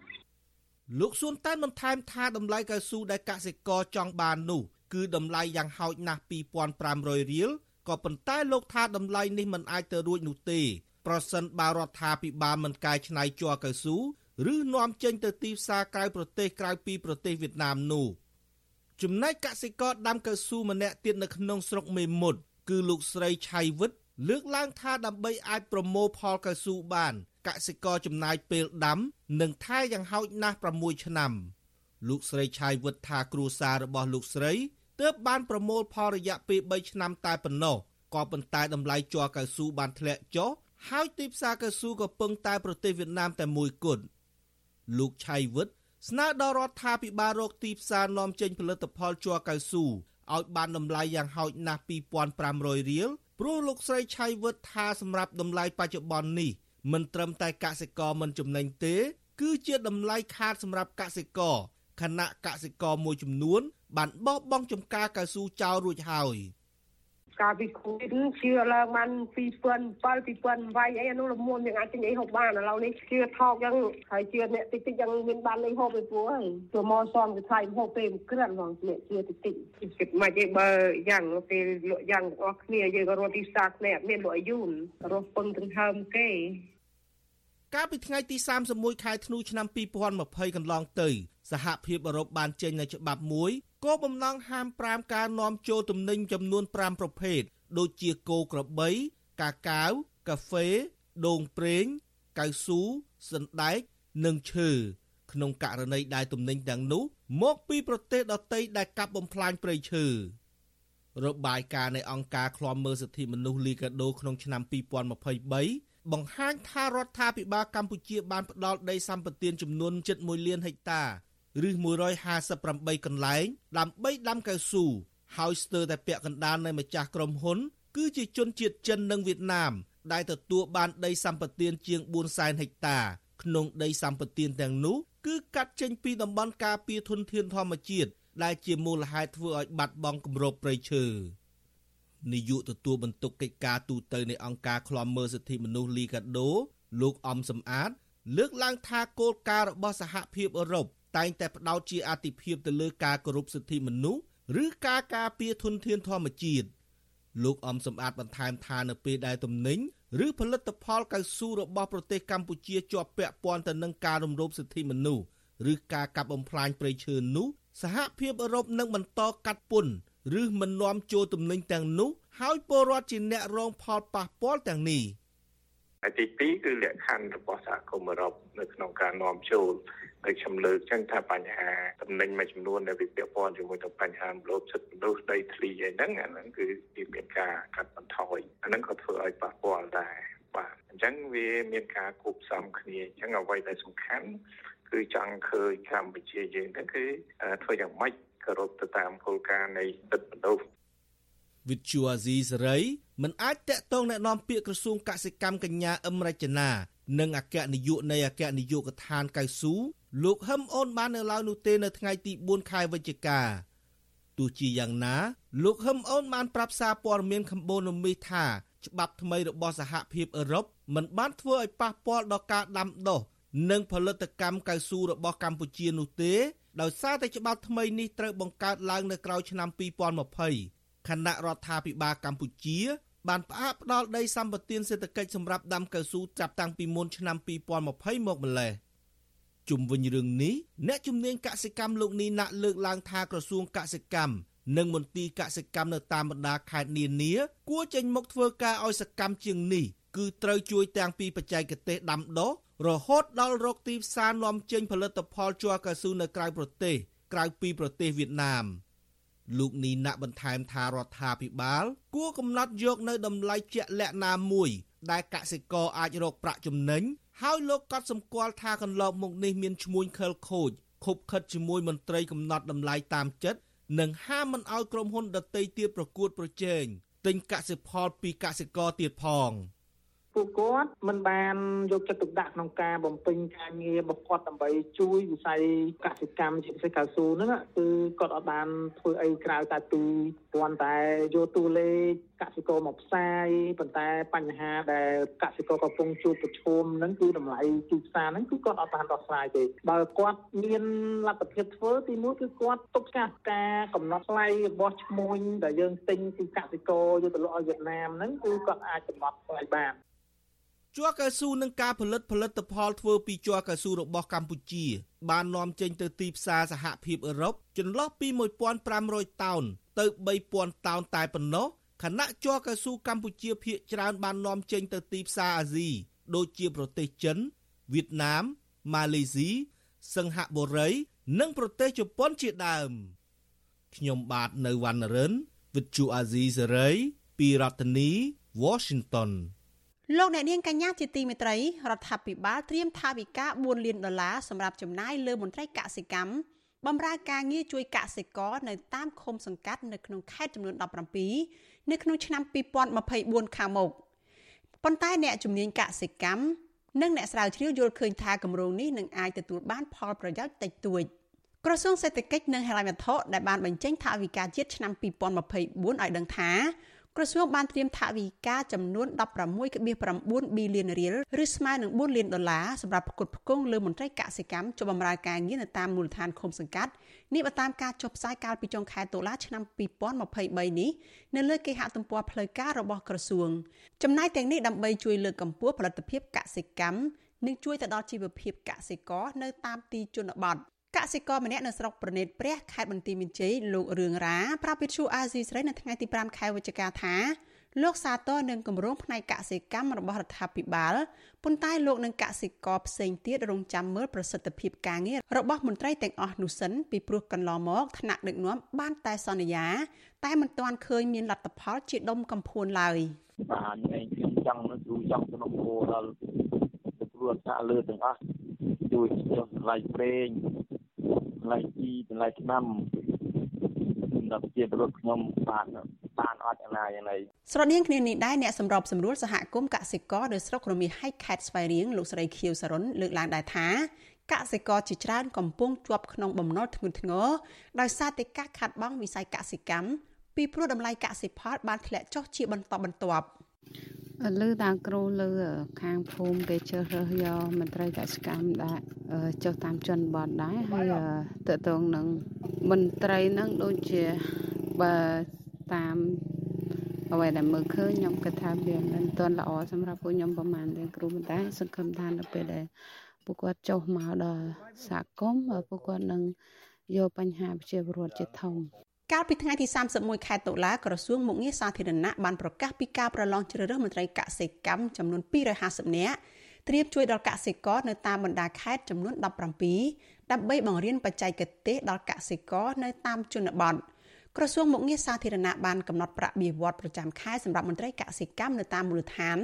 លោកសួនតែនបន្ថែមថាតម្លៃកៅស៊ូដែលកសិករចង់បាននោះគឺតម្លៃយ៉ាងហោចណាស់2500រៀលក៏ប៉ុន្តែលោកថាតម្លៃនេះមិនអាចទៅរួចនោះទេប្រសិនបើរដ្ឋាភិបាលមិនកែច្នៃជ័រកៅស៊ូឬនាំចេញទៅទីផ្សារក្រៅប្រទេសក្រៅពីប្រទេសវៀតណាមនោះ ចំណែកកសិករដាំកៅស៊ូម្នាក់ទៀតនៅក្នុងស្រុកមេមត់គឺលោកស្រីឆៃវិត លើកឡើងថាដើម្បីអាចប្រមូលផលកៅស៊ូបានកសិករចំណាយពេលដាំ និងថែយ៉ាងហោចណាស់6ឆ្នាំលោកស្រីឆៃវិតថាគ្រួសាររបស់លោកស្រីទើបបានប្រមូលផលរយៈពេល3ឆ្នាំតែប៉ុណ្ណោះក៏ប៉ុន្តែតម្លៃជ័រកៅស៊ូបានធ្លាក់ចុះហើយទីផ្សារកៅស៊ូក៏ពឹងតែប្រទេសវៀតណាមតែមួយគត់លោកឆៃវិត ស្នើដល់រដ្ឋាភិបាលរកទីផ្សារនាំចេញផលិតផលជ័រកៅស៊ូឲ្យបានតម្លៃយ៉ាងហោចណាស់2500រៀលព្រោះលោកស្រីឆៃវិតថាសម្រាប់តម្លៃបច្ចុប្បន្ននេះមិនត្រឹមតែកសិករមិនចំណេញទេ គឺជាតម្លៃខាតសម្រាប់កសិករខណៈកសិករមួយចំនួនបានបោះបង់ចំការកៅស៊ូចោលរួចហើយ កាលពីគូវិតជឿឡើងបាន2007 2008អីអានោះលមុនយើងអាចទិញអីហូបបានឥឡូវនេះជឿថោកយ៉ាងហើយជឿអ្នកតិចតិចយ៉ាងមានបានអីហូបទៅព្រោះហើយចូលមកសំទៅថ្លៃហូបពេលក្រិនហ្មងអ្នកជឿតិចតិចគិតមកឯងបើយ៉ាងពេលលក់យ៉ាងអស់គ្នាយើងក៏រត់ទីផ្សារគ្នាមានលក់ឲ្យយូនរស់ពឹងទាំងហើមគេកាលពីថ្ងៃទី31ខែធ្នូឆ្នាំ2020កន្លងទៅ សហភាពអឺរ៉ុបបានចេញនូវច្បាប់មួយ គោលបំណងហាម5ការនាំចូលទំនិញចំនួន5ប្រភេទដូចជាគោក្របី កាកាវកាហ្វេដូងប្រេងកៅស៊ូសណ្ដែកនិងឈើក្នុងករណីដែលទំនិញទាំងនោះមកពីប្រទេសដទៃដែលកាប់បំផ្លាញព្រៃឈើរបាយការណ៍នៃអង្គការឃ្លាំមើលសិទ្ធិមនុស្សលីកាដូក្នុងឆ្នាំ2023បង្ហាញថារដ្ឋាភិបាលកម្ពុជាបានផ្ដល់ដីសម្បត្តិចំនួន7.1លានហិកតា ឬ158កន្លែងដើម្បីដាំកៅស៊ូហើយស្ទើរតែពាក់កណ្ដាលនៃម្ចាស់ក្រុមហ៊ុន គឺជាជនជាតិចិននិងវៀតណាមដែលទទួលបានដីសម្បត្តិជាង4សែនហិកតា ក្នុងដីសម្បត្តិទាំងនោះគឺកាត់ចេញពីតំបន់ការពារធនធានធម្មជាតិដែលជាមូលហេតុធ្វើឲ្យបាត់បង់គម្របព្រៃឈើនាយកទទួលបន្ទុកកិច្ចការទូតទៅនៃអង្គការឃ្លាំមើលសិទ្ធិមនុស្សលីកាដូ លោកអំសំអាត លើកឡើងថាគោលការណ៍របស់សហភាពអឺរ៉ុប តែងតែផ្ដោតជាអាទិភាពទៅលើការគោរពសិទ្ធិមនុស្សឬការការពារធនធានធម្មជាតិលោកអំសំអាតបន្ថែមថានៅពេលដែលទំនិញឬផលិតផលកៅស៊ូរបស់ប្រទេសកម្ពុជាជាប់ពាក់ព័ន្ធទៅនឹងការរំលោភសិទ្ធិមនុស្សឬការកាប់បំផ្លាញព្រៃឈើនោះសហភាពអឺរ៉ុបនឹងបន្តកាត់ពន្ធឬមិននាំចូលទំនិញទាំងនោះហើយពលរដ្ឋជាអ្នករងផលប៉ះពាល់ទាំងនេះទី2គឺលក្ខខណ្ឌរបស់សហគមន៍អឺរ៉ុបនៅក្នុងការនាំចូល ហើយខ្ញុំលើកចឹងថាបញ្ហាតំណែងមួយចំនួនដែលវាពាក់ព័ន្ធជាមួយទៅបញ្ហាមលោភសិទ្ធិមនុស្សដីធ្លីអីហ្នឹងអាហ្នឹងគឺវាមានការកាត់បន្ថយអាហ្នឹងក៏ធ្វើឲ្យប៉ះពាល់ដែរបាទអញ្ចឹងវាមានការគូផ្សំគ្នាអញ្ចឹងអ្វីដែលសំខាន់គឺចង់ឃើញកម្ពុជាយើងហ្នឹងគឺធ្វើយ៉ាងម៉េចគោរពទៅតាមគោលការណ៍នៃសិទ្ធិមនុស្សវិទ្យុអាស៊ីសេរីមិនអាចតាក់ទងแนะនាំពាក្យក្រសួងកសិកម្មកញ្ញាអឹមរចនា និងអគ្គនាយកនៃអគ្គនាយកដ្ឋានកៅស៊ូលោកហឹមអូនបាននៅឡើយនោះទេនៅថ្ងៃទី4ខែវិច្ឆិកាទោះជាយ៉ាងណា លោកហឹមអូនបានប្រាប់សារព័ត៌មានកម្ពុជាមីថាច្បាប់ថ្មីរបស់សហភាពអឺរ៉ុបមិនបានធ្វើឲ្យប៉ះពាល់ដល់ការដាំដុះនិងផលិតកម្មកៅស៊ូរបស់កម្ពុជានោះទេដោយសារតែច្បាប់ថ្មីនេះត្រូវបង្កើតឡើងនៅក្រោយឆ្នាំ2020ខណៈរដ្ឋាភិបាលកម្ពុជា បានផ្អាកផ្ដាល់ដីសម្បត្តិសេដ្ឋកិច្ចសម្រាប់ដាំកៅស៊ូចាប់តាំងពីមុនឆ្នាំ2020មកម្លេះជុំវិញរឿងនេះអ្នកជំនាញកសិកម្មលោកនីណាក់លើកឡើងថាក្រសួងកសិកម្មនិងមន្ទីរកសិកម្មនៅតាមបណ្ដាខេត្តនានាគួរចេញមុខធ្វើការឲ្យសកម្មជាងនេះគឺត្រូវជួយទាំងពីបច្ចេកទេសដាំដុះរហូតដល់រកទីផ្សារនាំចេញផលិតផលជ័រកៅស៊ូនៅក្រៅប្រទេសក្រៅពីប្រទេសវៀតណាម។ លោកនីណាក់បន្ថែមថារដ្ឋាភិបាល គួរកំណត់យកនៅតម្លៃជាក់លាក់ណាមួយ ដែលកសិករអាចរកប្រាក់ចំណេញហើយលោកក៏សម្គាល់ថាកន្លងមកនេះមានឈ្មួញខិលខូចខົບខិតជាមួយមន្ត្រីកំណត់តម្លៃតាមចិត្តនិងហាមមិនឲ្យក្រុមហ៊ុនដតីទៀតប្រកួតប្រជែងទិញកសិផលពីកសិករទៀតផង។ ពួកគាត់មិនបានយកចិត្តទុកដាក់ក្នុងការបំពេញការងាររបស់គាត់ដើម្បីជួយវិស័យកសិកម្មជាពិសេសកៅស៊ូហ្នឹងគឺគាត់អត់បានធ្វើអីក្រៅតែពីគ្រាន់តែយកតួលេខកសិករមកផ្សាយប៉ុន្តែបញ្ហាដែលកសិករកំពុងជួបប្រឈមហ្នឹងគឺតម្លៃទីផ្សារហ្នឹងគឺគាត់អត់បានដោះស្រាយទេបើគាត់មានលទ្ធភាពធ្វើទីមួយគឺគាត់ទប់ស្កាត់ការកំណត់ថ្លៃរបស់ឈ្មួញដែលយើងទិញពីកសិករយកទៅលក់ឲ្យវៀតណាមហ្នឹងគឺគាត់អាចកំណត់ថ្លៃបាន ជ័រកៅស៊ូនិងការផលិតផលិតផលធ្វើពីជ័រកៅស៊ូរបស់កម្ពុជា បាននាំចេញទៅទីផ្សារសហភាពអឺរ៉ុបចន្លោះពី1500តោនទៅ3000តោនតែប៉ុណ្ណោះខណៈជ័រកៅស៊ូកម្ពុជាភាគច្រើនបាននាំចេញទៅទីផ្សារអាស៊ីដូចជាប្រទេសចិនវៀតណាមម៉ាឡេស៊ីសិង្ហបុរី និងប្រទេសជប៉ុនជាដើមខ្ញុំបាទនៅវណ្ណរិន With Chu Azizi Saray ពីរដ្ឋធានី Washington លោកអ្នកនាងកញ្ញាជាទីមេត្រីរដ្ឋាភិបាលត្រៀមថវិកា4លានដុល្លារសម្រាប់ចំណាយលើមន្ត្រីកសិកម្មបម្រើការងារជួយកសិករនៅតាមឃុំសង្កាត់នៅក្នុងខេត្តចំនួន17នៅក្នុងឆ្នាំ2024ខាងមុខប៉ុន្តែអ្នកជំនាញកសិកម្មនិងអ្នកស្រាវជ្រាវយល់ឃើញថាគម្រោងនេះនឹងអាចទទួលបានផលប្រយោជន៍តិចតួចក្រសួងសេដ្ឋកិច្ចនិងហិរញ្ញវត្ថុដែលបានបញ្ចេញថវិកាជាតិឆ្នាំ2024ឲ្យដឹងថា ក្រសួងបានត្រៀមថវិកាចំនួន16.9ប៊ីលានរៀលឬស្មើនឹង4លានដុល្លារសម្រាប់ផ្គត់ផ្គង់លើមន្ត្រីកសិកម្មចូលបម្រើការងារនៅតាមមូលដ្ឋានឃុំសង្កាត់នេះបើតាមការចុះផ្សាយកាលពីចុងខែតុលាឆ្នាំ2023នេះនៅលើគេហទំព័រផ្លូវការរបស់ក្រសួងចំណាយទាំងនេះដើម្បីជួយលើកកម្ពស់ផលិតភាពកសិកម្មនិងជួយទៅដល់ជីវភាពកសិករនៅតាមទីជនបទ កសិករម្នាក់នៅស្រុកប្រណេតព្រះខេត្តបន្ទាយមានជ័យលោករឿងរ៉ាប្រាប់វិទ្យុអាស៊ីសេរីនៅថ្ងៃទី5ខែវិច្ឆិកាថាលោកសាទរនឹងគម្រោងផ្នែកកសិកម្មរបស់រដ្ឋាភិបាលប៉ុន្តែលោកនឹងកសិករផ្សេងទៀតរងចាំមើលប្រសិទ្ធភាពការងាររបស់មន្ត្រីទាំងអស់នោះសិនពីព្រោះកន្លងមកថ្នាក់ដឹកនាំបានតែសន្យា តែមិនទាន់ឃើញមានលទ្ធផលជាដុំកំភួនឡើយបាទឯងខ្ញុំចង់នឹងចង់សំណពោដល់ទទួលថាលើទាំងអស់ជួយចុះថ្លៃប្រេង ថ្លៃជីថ្លៃឆ្នាំសម្រាប់ជាពលរដ្ឋខ្ញុំបានបានអត់យ៉ាងណាយ៉ាងណីស្រដៀងគ្នានេះដែរអ្នកសម្របសម្រួលសហគមន៍កសិករនៅស្រុករមាសហៃខេត្តស្វាយរៀងលោកស្រីខៀវសរុនលើកឡើងដែរថាកសិករជាច្រើនកំពុងជាប់ក្នុងបំណុលធ្ងន់ធ្ងរដោយសារតែការខាត់បងវិស័យកសិកម្មពីព្រោះតម្លៃកសិផលបានធ្លាក់ចុះជាបន្តបន្ទាប់ លើតាគ្រូលើខាងភូមិគេជ្រើសរើសយកមន្ត្រីកសិកម្មដាក់ចុះតាមជនបទដែរហើយតកតងនឹងមន្ត្រីនឹងដូចជាបើតាមអ្វីដែលមើលឃើញខ្ញុំគិតថាវាមិនទាន់ល្អសម្រាប់ពួកខ្ញុំប្រហែលទេគ្រូប៉ុន្តែសង្ឃឹមថានៅពេលដែលពួកគាត់ចុះមកដល់សហគមន៍ពួកគាត់នឹងយកបញ្ហាប្រជាពលរដ្ឋជាធំ កាលពីថ្ងៃទី31ខែតុលាក្រសួងមុខងារសាធារណៈបានប្រកាសពីការប្រឡងជ្រើសរើសមន្ត្រីកសិកម្មចំនួន250នាក់ត្រៀមជួយដល់កសិករនៅតាមបណ្ដាខេត្តចំនួន17ដើម្បីបង្រៀនបច្ចេកទេសដល់កសិករនៅតាមជនបទក្រសួងមុខងារសាធារណៈបានកំណត់ប្រាក់បៀវត្សប្រចាំខែសម្រាប់មន្ត្រីកសិកម្មនៅតាមមូលដ្ឋាន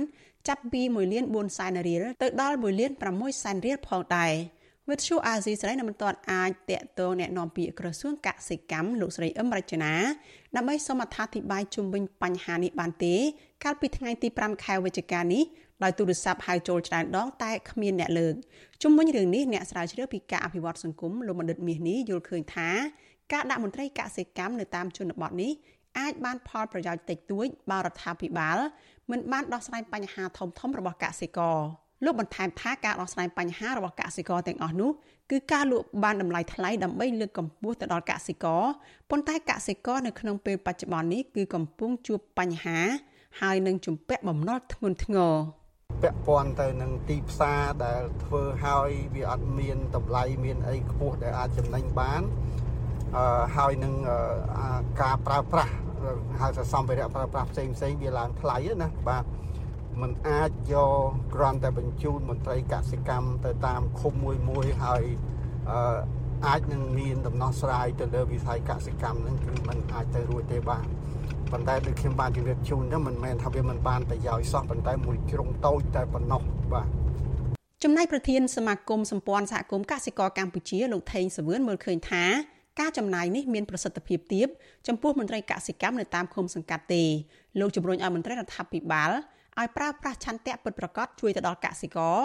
ចាប់ពី1លាន4សែនរៀលទៅដល់1លាន6សែនរៀលផងដែរ វិទ្យុអាស៊ីសេរីនៅមិនទាន់អាចតាក់ទងแนะនាំពាក្យក្រសួងកសិកម្មលោកស្រីអឹមរចនាដើម្បីសូមអត្ថាធិប្បាយជុំវិញបញ្ហានេះបានទេកាលពីថ្ងៃទី5ខែវិច្ឆិកានេះដោយទូរស័ព្ទហៅចូលច្រើនដងតែគ្មានអ្នកលើកជុំវិញរឿងនេះអ្នកស្រាវជ្រាវពីការអភិវឌ្ឍសង្គមលោកបណ្ឌិតមាសនេះយល់ឃើញថាការដាក់មន្ត្រីកសិកម្មនៅតាមជនបទនេះអាចបានផលប្រយោជន៍តិចតួចបើរដ្ឋាភិបាលមិនបានដោះស្រាយបញ្ហាធំធំរបស់កសិករ លោកបន្ថែមថាការដោះស្រាយបញ្ហារបស់កសិករទាំងអស់នោះគឺការលក់បានតម្លៃថ្លៃដើម្បីលើកកម្ពស់ទៅដល់កសិករប៉ុន្តែកសិករនៅក្នុងពេលបច្ចុប្បន្ននេះគឺកំពុងជួបបញ្ហា ហើយនឹងជំពាក់បំណុលធ្ងន់ធ្ងរពាក់ព័ន្ធទៅនឹងទីផ្សារដែលធ្វើឲ្យវាអត់មានតម្លៃមានអីខ្ពស់ដែលអាចចំណេញបានហើយនឹងការប្រើប្រាស់ហៅថាសម្ភារៈប្រើប្រាស់ផ្សេងផ្សេងវាឡើងថ្លៃណាបាទ มันអាចយកគ្រាន់តែបញ្ជូនមន្ត្រីកសិកម្មទៅតាមឃុំមួយមួយហើយអាចនឹងមានដំណោះស្រាយទៅលើវិស័យកសិកម្មហ្នឹងគឺมันអាចទៅរួចទេបាទប៉ុន្តែដូចខ្ញុំបានជម្រាបជូនទៅមិនមែនថាវាមិនបានប្រយោជន៍សោះប៉ុន្តែមួយជ្រុងតូចតែប៉ុណ្ណោះបាទចំណែកប្រធានសមាគមសម្ព័ន្ធសហគមន៍កសិករកម្ពុជាលោកថេងសវឿនមើលឃើញថាការចំណាយនេះមានប្រសិទ្ធភាពទាបចំពោះមន្ត្រីកសិកម្មនៅតាមឃុំសង្កាត់ទេលោកជំរុញឲ្យមន្ត្រីរដ្ឋាភិបាល ឲ្យប្រើប្រាស់ឆន្ទៈពិតប្រាកដជួយទៅដល់កសិករ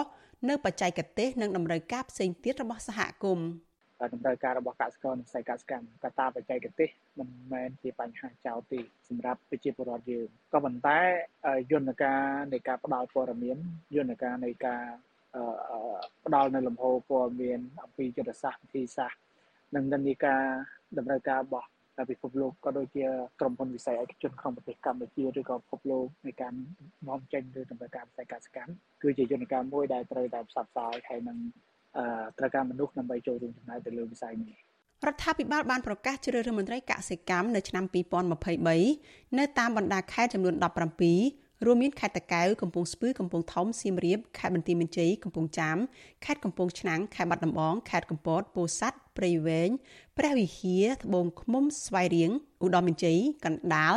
នៅបច្ចេកទេសនិងតម្រូវការផ្សេងទៀតរបស់សហគមន៍តម្រូវការរបស់កសិករនិងវិស័យកសិកម្មកត្តាបច្ចេកទេសមិនមែនជាបញ្ហាចោលទេសម្រាប់ប្រជាពលរដ្ឋយើងក៏ប៉ុន្តែយន្តការនៃការផ្ដល់ព័ត៌មានយន្តការនៃការផ្ដល់នៅលំហព័ត៌មានអំពីយុទ្ធសាស្ត្រវិធីសាស្ត្រនិងនិន្នាការតម្រូវការរបស់ ពិភពលោកក៏ដូចជាក្រុមហ៊ុនវិស័យឯកជនក្នុងប្រទេសកម្ពុជាឬក៏ពិភពលោកនៃការនាំចេញឬតម្រូវការវិស័យកសិកម្មគឺជាយន្តការមួយដែលត្រូវតែផ្សព្វផ្សាយហើយនឹងត្រូវការមនុស្សដើម្បីចូលរួមចំណែកទៅលើវិស័យនេះរដ្ឋាភិបាលបានប្រកាសជ្រើសរើសមន្ត្រីកសិកម្មនៅឆ្នាំ2023នៅតាមបណ្ដាខេត្តចំនួន17 រួមមានខេត្តតាកែវកំពង់ស្ពឺកំពង់ធំសៀមរាបខេត្តបន្ទាយមានជ័យកំពង់ចាមខេត្តកំពង់ឆ្នាំងខេត្តបាត់ដំបងខេត្តកំពតពោធិ៍សាត់ព្រៃវែងព្រះវិហារត្បូងឃ្មុំស្វាយរៀងឧត្តរមានជ័យកណ្ដាល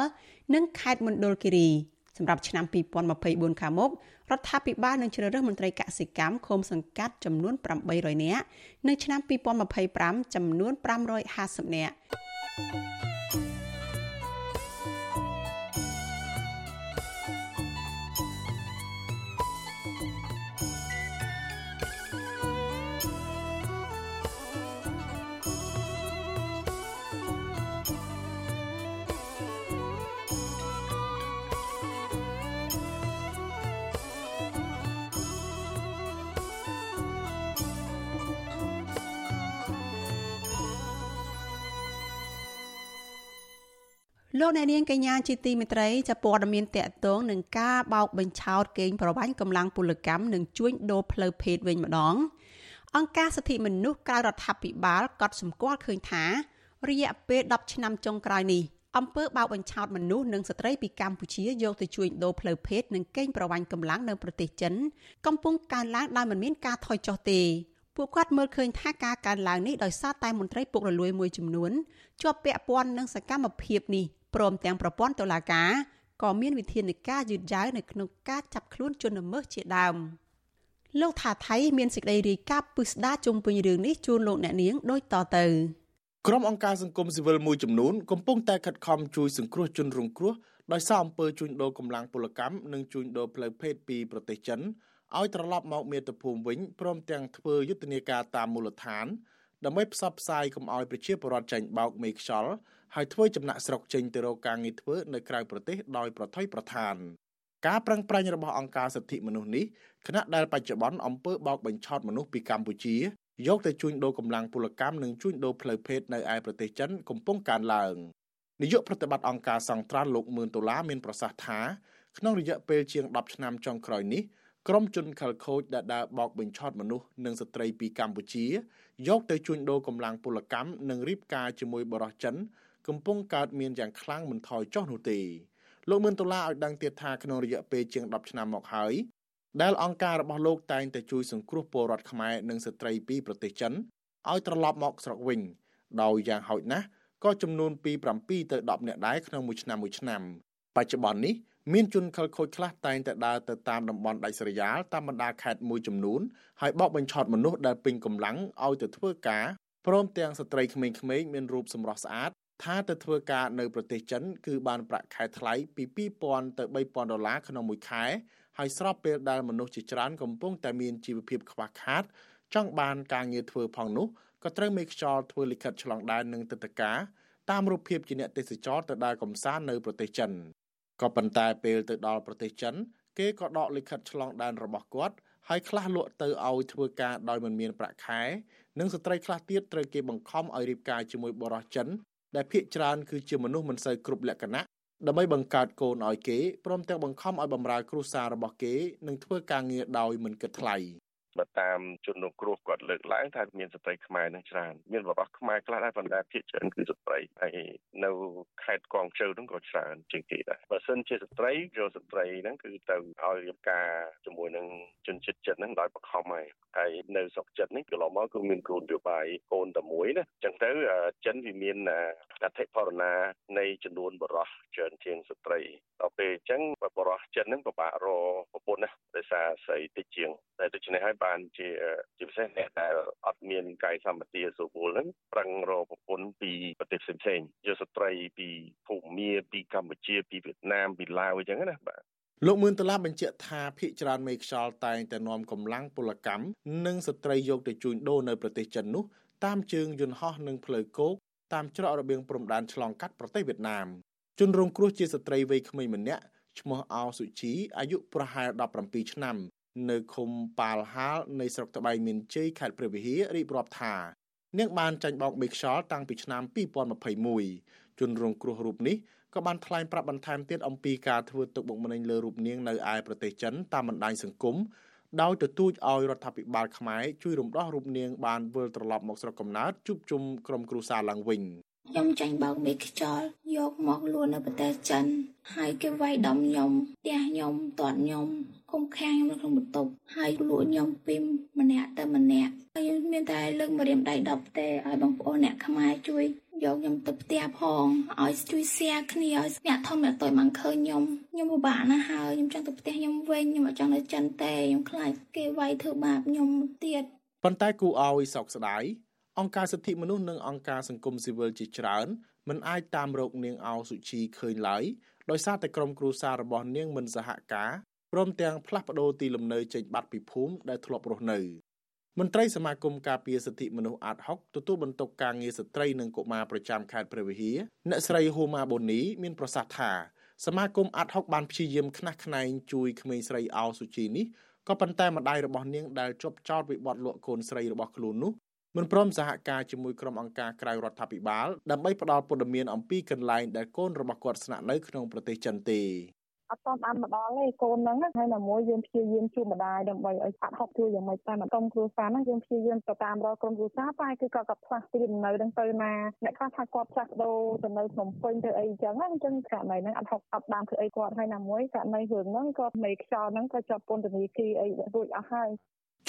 និងខេត្តមណ្ឌលគិរីសម្រាប់ឆ្នាំ2024ខាងមុខរដ្ឋាភិបាលនឹងជ្រើសរើសមន្ត្រីកសិកម្មឃុំសង្កាត់ចំនួន800នាក់និងឆ្នាំ2025ចំនួន550នាក់ លោកអ្នកនាងកញ្ញាជាទីមេត្រីចាព័ត៌មានតកតងនឹងការបោកបញ្ឆោតកេងប្រវ័ញ្ចកម្លាំងពលកម្មនិងជួញដូរផ្លូវភេទវិញម្ដង អង្គការសិទ្ធិមនុស្សក្រៅរដ្ឋាភិបាលកត់សម្គាល់ឃើញថារយៈពេល10ឆ្នាំចុងក្រោយនេះអំពើបោកបញ្ឆោតមនុស្សនិងស្ត្រីពីកម្ពុជាយកទៅជួញដូរផ្លូវភេទនិងកេងប្រវ័ញ្ចកម្លាំងនៅប្រទេសចិនកំពុងកើនឡើងដោយមិនមានការថយចុះទេពួកគាត់មើលឃើញថាការកើនឡើងនេះដោយសារតែមន្ត្រីពុករលួយមួយចំនួនជាប់ពាក់ព័ន្ធនឹងសកម្មភាពនេះ ព្រមទាំងប្រព័ន្ធតុលាការក៏មានវិធានការយឺតយ៉ាវនៅក្នុងការចាប់ខ្លួនជនល្មើសជាដើមលោកថាថៃមានសេចក្តីរាយការណ៍ពិស្ដារជុំវិញរឿងនេះជូនលោកអ្នកនាងដូចតទៅក្រុមអង្គការសង្គមស៊ីវិលមួយចំនួនកំពុងតែខិតខំជួយសង្គ្រោះជនរងគ្រោះដោយសារអំពើជួញដូរកម្លាំងពលកម្មនិងជួញដូរផ្លូវភេទពីប្រទេសចិនឲ្យត្រឡប់មកមាតុភូមិវិញព្រមទាំងធ្វើយុទ្ធនាការតាមមូលដ្ឋានដើម្បីផ្សព្វផ្សាយកុំឲ្យប្រជាពលរដ្ឋចាញ់បោកមេខ្យល់ ហើយធ្វើចំណាក់ស្រុកចេញទៅរកការងារធ្វើនៅក្រៅប្រទេសដោយប្រថុយប្រឋានការប្រឹងប្រែងរបស់អង្គការសិទ្ធិមនុស្សនេះខណៈដែលបច្ចុប្បន្នអំពើបោកបញ្ឆោតមនុស្សពីកម្ពុជាយកទៅជួញដូរកម្លាំងពលកម្មនិងជួញដូរផ្លូវភេទនៅឯប្រទេសចិនកំពុងកើនឡើងនាយកប្រតិបត្តិអង្គការសង្ត្រានលោកមឿនដុល្លារមានប្រសាសន៍ថាក្នុងរយៈពេលជាង10ឆ្នាំចុងក្រោយនេះក្រុមជនខិលខូចដែលដើរបោកបញ្ឆោតមនុស្សនិងស្ត្រីពីកម្ពុជាយកទៅជួញដូរកម្លាំងពលកម្មនិងរៀបការជាមួយបរិសុទ្ធចិន កំពុងកើតមានយ៉ាងខ្លាំងមិនថយចុះនោះទេលោកមឿនដុល្លារឲ្យដឹងទៀតថាក្នុងរយៈពេលជាង10ឆ្នាំមកហើយដែលអង្គការរបស់លោកតែងតែជួយសង្គ្រោះពលរដ្ឋខ្មែរនិងស្ត្រីពីប្រទេសចិនឲ្យត្រឡប់មកស្រុកវិញដោយយ៉ាងហោចណាស់ក៏ចំនួនពី7ទៅ10នាក់ដែរក្នុងមួយឆ្នាំមួយឆ្នាំបច្ចុប្បន្ននេះមានជនខិលខូចខ្លះតែងតែដើរទៅតាមតំបន់ដាច់ស្រយាលតាមបណ្ដាខេត្តមួយចំនួនហើយបោកបញ្ឆោតមនុស្សដែលពេញកម្លាំងឲ្យទៅធ្វើការព្រមទាំងស្ត្រីក្មេងៗមានរូបសម្រស់ស្អាត ថាទៅធ្វើការនៅប្រទេសចិនគឺបានប្រាក់ខែថ្លៃពី2000ទៅ3000ដុល្លារក្នុងមួយខែហើយស្របពេលដែលមនុស្សជាច្រើនកំពុងតែមានជីវភាពខ្វះខាត ចង់បានការងារធ្វើផងនោះក៏ត្រូវមេខ្យល់ធ្វើលិខិតឆ្លងដែននឹងទឹកតការតាមរូបភាពជាអ្នកទេសចរទៅដើរកំសាន្តនៅប្រទេសចិនក៏ប៉ុន្តែពេលទៅដល់ប្រទេសចិន គេក៏ដកលិខិតឆ្លងដែនរបស់គាត់ហើយខ្លះលក់ទៅឲ្យធ្វើការដោយមិនមានប្រាក់ខែ និងស្ត្រីខ្លះទៀតត្រូវគេបង្ខំឲ្យរៀបការជាមួយបរិសុទ្ធចិន ដែលភាគច្រើនគឺជាមនុស្សមិនសូវគ្រប់លក្ខណៈដើម្បីបង្កើតកូនឲ្យគេព្រមទាំងបង្ខំឲ្យបម្រើគ្រួសាររបស់គេនិងធ្វើការងារដោយមិនគិតថ្លៃ។ បើតាមជនរងគ្រោះគាត់លើកឡើងថាមានស្ត្រីខ្មែរនឹងច្រើនមានបរិបទខ្មែរខ្លះដែរប៉ុន្តែភាគច្រើនគឺស្ត្រីហើយនៅខេត្តកងជើហ្នឹងក៏ច្រើនជាងគេដែរបើសិនជាស្ត្រីយកស្ត្រីហ្នឹងគឺទៅឲ្យរៀបការជាមួយនឹងជនជាតិចិនហ្នឹងដោយបខំហើយហើយនៅស្រុកចិននេះកន្លងមកគឺមានគោលនយោបាយកូនតែមួយណាអញ្ចឹងទៅចិនវាមានអធិបរណានៃចំនួនបរិះច្រើនជាងស្ត្រីដល់ពេលអញ្ចឹងបរិះចិនហ្នឹងពិបាករកប្រពន្ធណាដោយសារស្រីតិចជាងតែដូច្នេះហើយបានជាជាពិសេសអ្នកដែលអត់មានកាយសម្បទាសុពលហ្នឹងប្រឹងរកប្រពន្ធពីប្រទេសផ្សេងៗយកស្ត្រីពីភូមាពីកម្ពុជាពីវៀតណាមពីឡាវអញ្ចឹងណាបាទលោកមឿនតឡាបញ្ជាក់ថាភិកច្រើនមេខ្យល់តែងតែនាំកម្លាំងពលកម្មនិងស្ត្រីយកទៅជួញដូរនៅប្រទេសចិននោះតាមជើងយន្តហោះនិងផ្លូវគោកតាមច្រករបៀងព្រំដែនឆ្លងកាត់ប្រទេសវៀតណាមជនរងគ្រោះជាស្ត្រីវ័យក្មេងម្នាក់ឈ្មោះអោសុជីអាយុប្រហែល17ឆ្នាំ នៅឃុំប៉ាលហាលនៃស្រុកត្បៃមានជ័យខេត្តព្រះវិហាររៀបរាប់ថានាងបានចាញ់បោកមេខ្យល់តាំងពីឆ្នាំ2021ជនរងគ្រោះរូបនេះក៏បានថ្លែងប្រាប់បន្ថែមទៀតអំពីការធ្វើទុកបុកម្នេញលើរូបនាងនៅឯប្រទេសចិនតាមបណ្ដាញសង្គមដោយទទូចឲ្យរដ្ឋាភិបាលខ្មែរជួយរំដោះរូបនាងបានវិលត្រឡប់មកស្រុកកំណើតជួបជុំក្រុមគ្រួសារឡើងវិញ ខ្ញុំចាញ់បោកមេខ្យល់យកមកលួចនៅប្រទេសចិន ហើយគេវាយដំខ្ញុំផ្ទះខ្ញុំតាត់ខ្ញុំុំខាំងខ្ញុំនៅក្នុងបន្ទប់ហើយលួចខ្ញុំពីម្នាក់ទៅម្នាក់ហើយមានតែលើកម្រាមដៃ10ទេឲ្យបងប្អូនអ្នកខ្មែរជួយយកខ្ញុំទៅផ្ទះផងឲ្យជួយ share គ្នាឲ្យអ្នកធំអ្នកតូចមកឃើញខ្ញុំខ្ញុំពិបាកណាស់ហើយខ្ញុំចង់ទៅផ្ទះខ្ញុំវិញខ្ញុំអត់ចង់នៅចិនទេខ្ញុំខ្លាចគេវាយធ្វើបាបខ្ញុំទៀតប៉ុន្តែគូឲ្យសោកស្ដាយ អង្គការសិទ្ធិមនុស្សនិងអង្គការសង្គមស៊ីវិលជាច្រើនមិនអាចតាមរកនាងអោសុជីឃើញឡើយដោយសារតែក្រុមគ្រួសាររបស់នាងមិនសហការព្រមទាំងផ្លាស់ប្តូរទីលំនៅចេញបាត់ពីភូមិដែលធ្លាប់រស់នៅមន្ត្រីសមាគមការពារសិទ្ធិមនុស្សអាត6ទទួលបន្ទុកការងារស្ត្រីនិងកុមារប្រចាំខេត្តព្រះវិហារអ្នកស្រីហូម៉ាបូនីមានប្រសាសន៍ថាសមាគមអាត6បានព្យាយាមខ្នះខ្នែងជួយក្មេងស្រីអោសុជីនេះក៏ប៉ុន្តែម្ដាយរបស់នាងដែលជាប់ចោតវិបត្តិលក់កូនស្រីរបស់ខ្លួននោះ មិនព្រមសហការជាមួយក្រុមអង្គការក្រៅរដ្ឋាភិបាលដើម្បីផ្ដល់ព័ត៌មានអំពីកន្លែងដែលកូនរបស់គាត់ស្នាក់នៅក្នុងប្រទេសចិនទេអត់តាមបានមកដល់ទេកូនហ្នឹងហើយណាមួយយើងព្យាយាមជួបម្ដាយដើម្បីឲ្យអត់ហុកជួយយ៉ាងម៉េចតែមកក្រុមគ្រួសារហ្នឹងយើងព្យាយាមទៅតាមរកក្រុមគ្រួសារតែគឺគាត់ក៏ផ្លាស់ទីលំនៅហ្នឹងទៅណាអ្នកខ្លះថាគាត់ផ្លាស់ប្ដូរទៅនៅភ្នំពេញទៅអីចឹងណាអញ្ចឹងករណីហ្នឹងអត់ហុកអត់បានធ្វើអីគាត់ហើយណាមួយករណីរឿងហ្នឹងគាត់មេខ្យល់ហ្នឹងក៏ជាប់ពន្ធនាគារអីរួចអស់ហើយ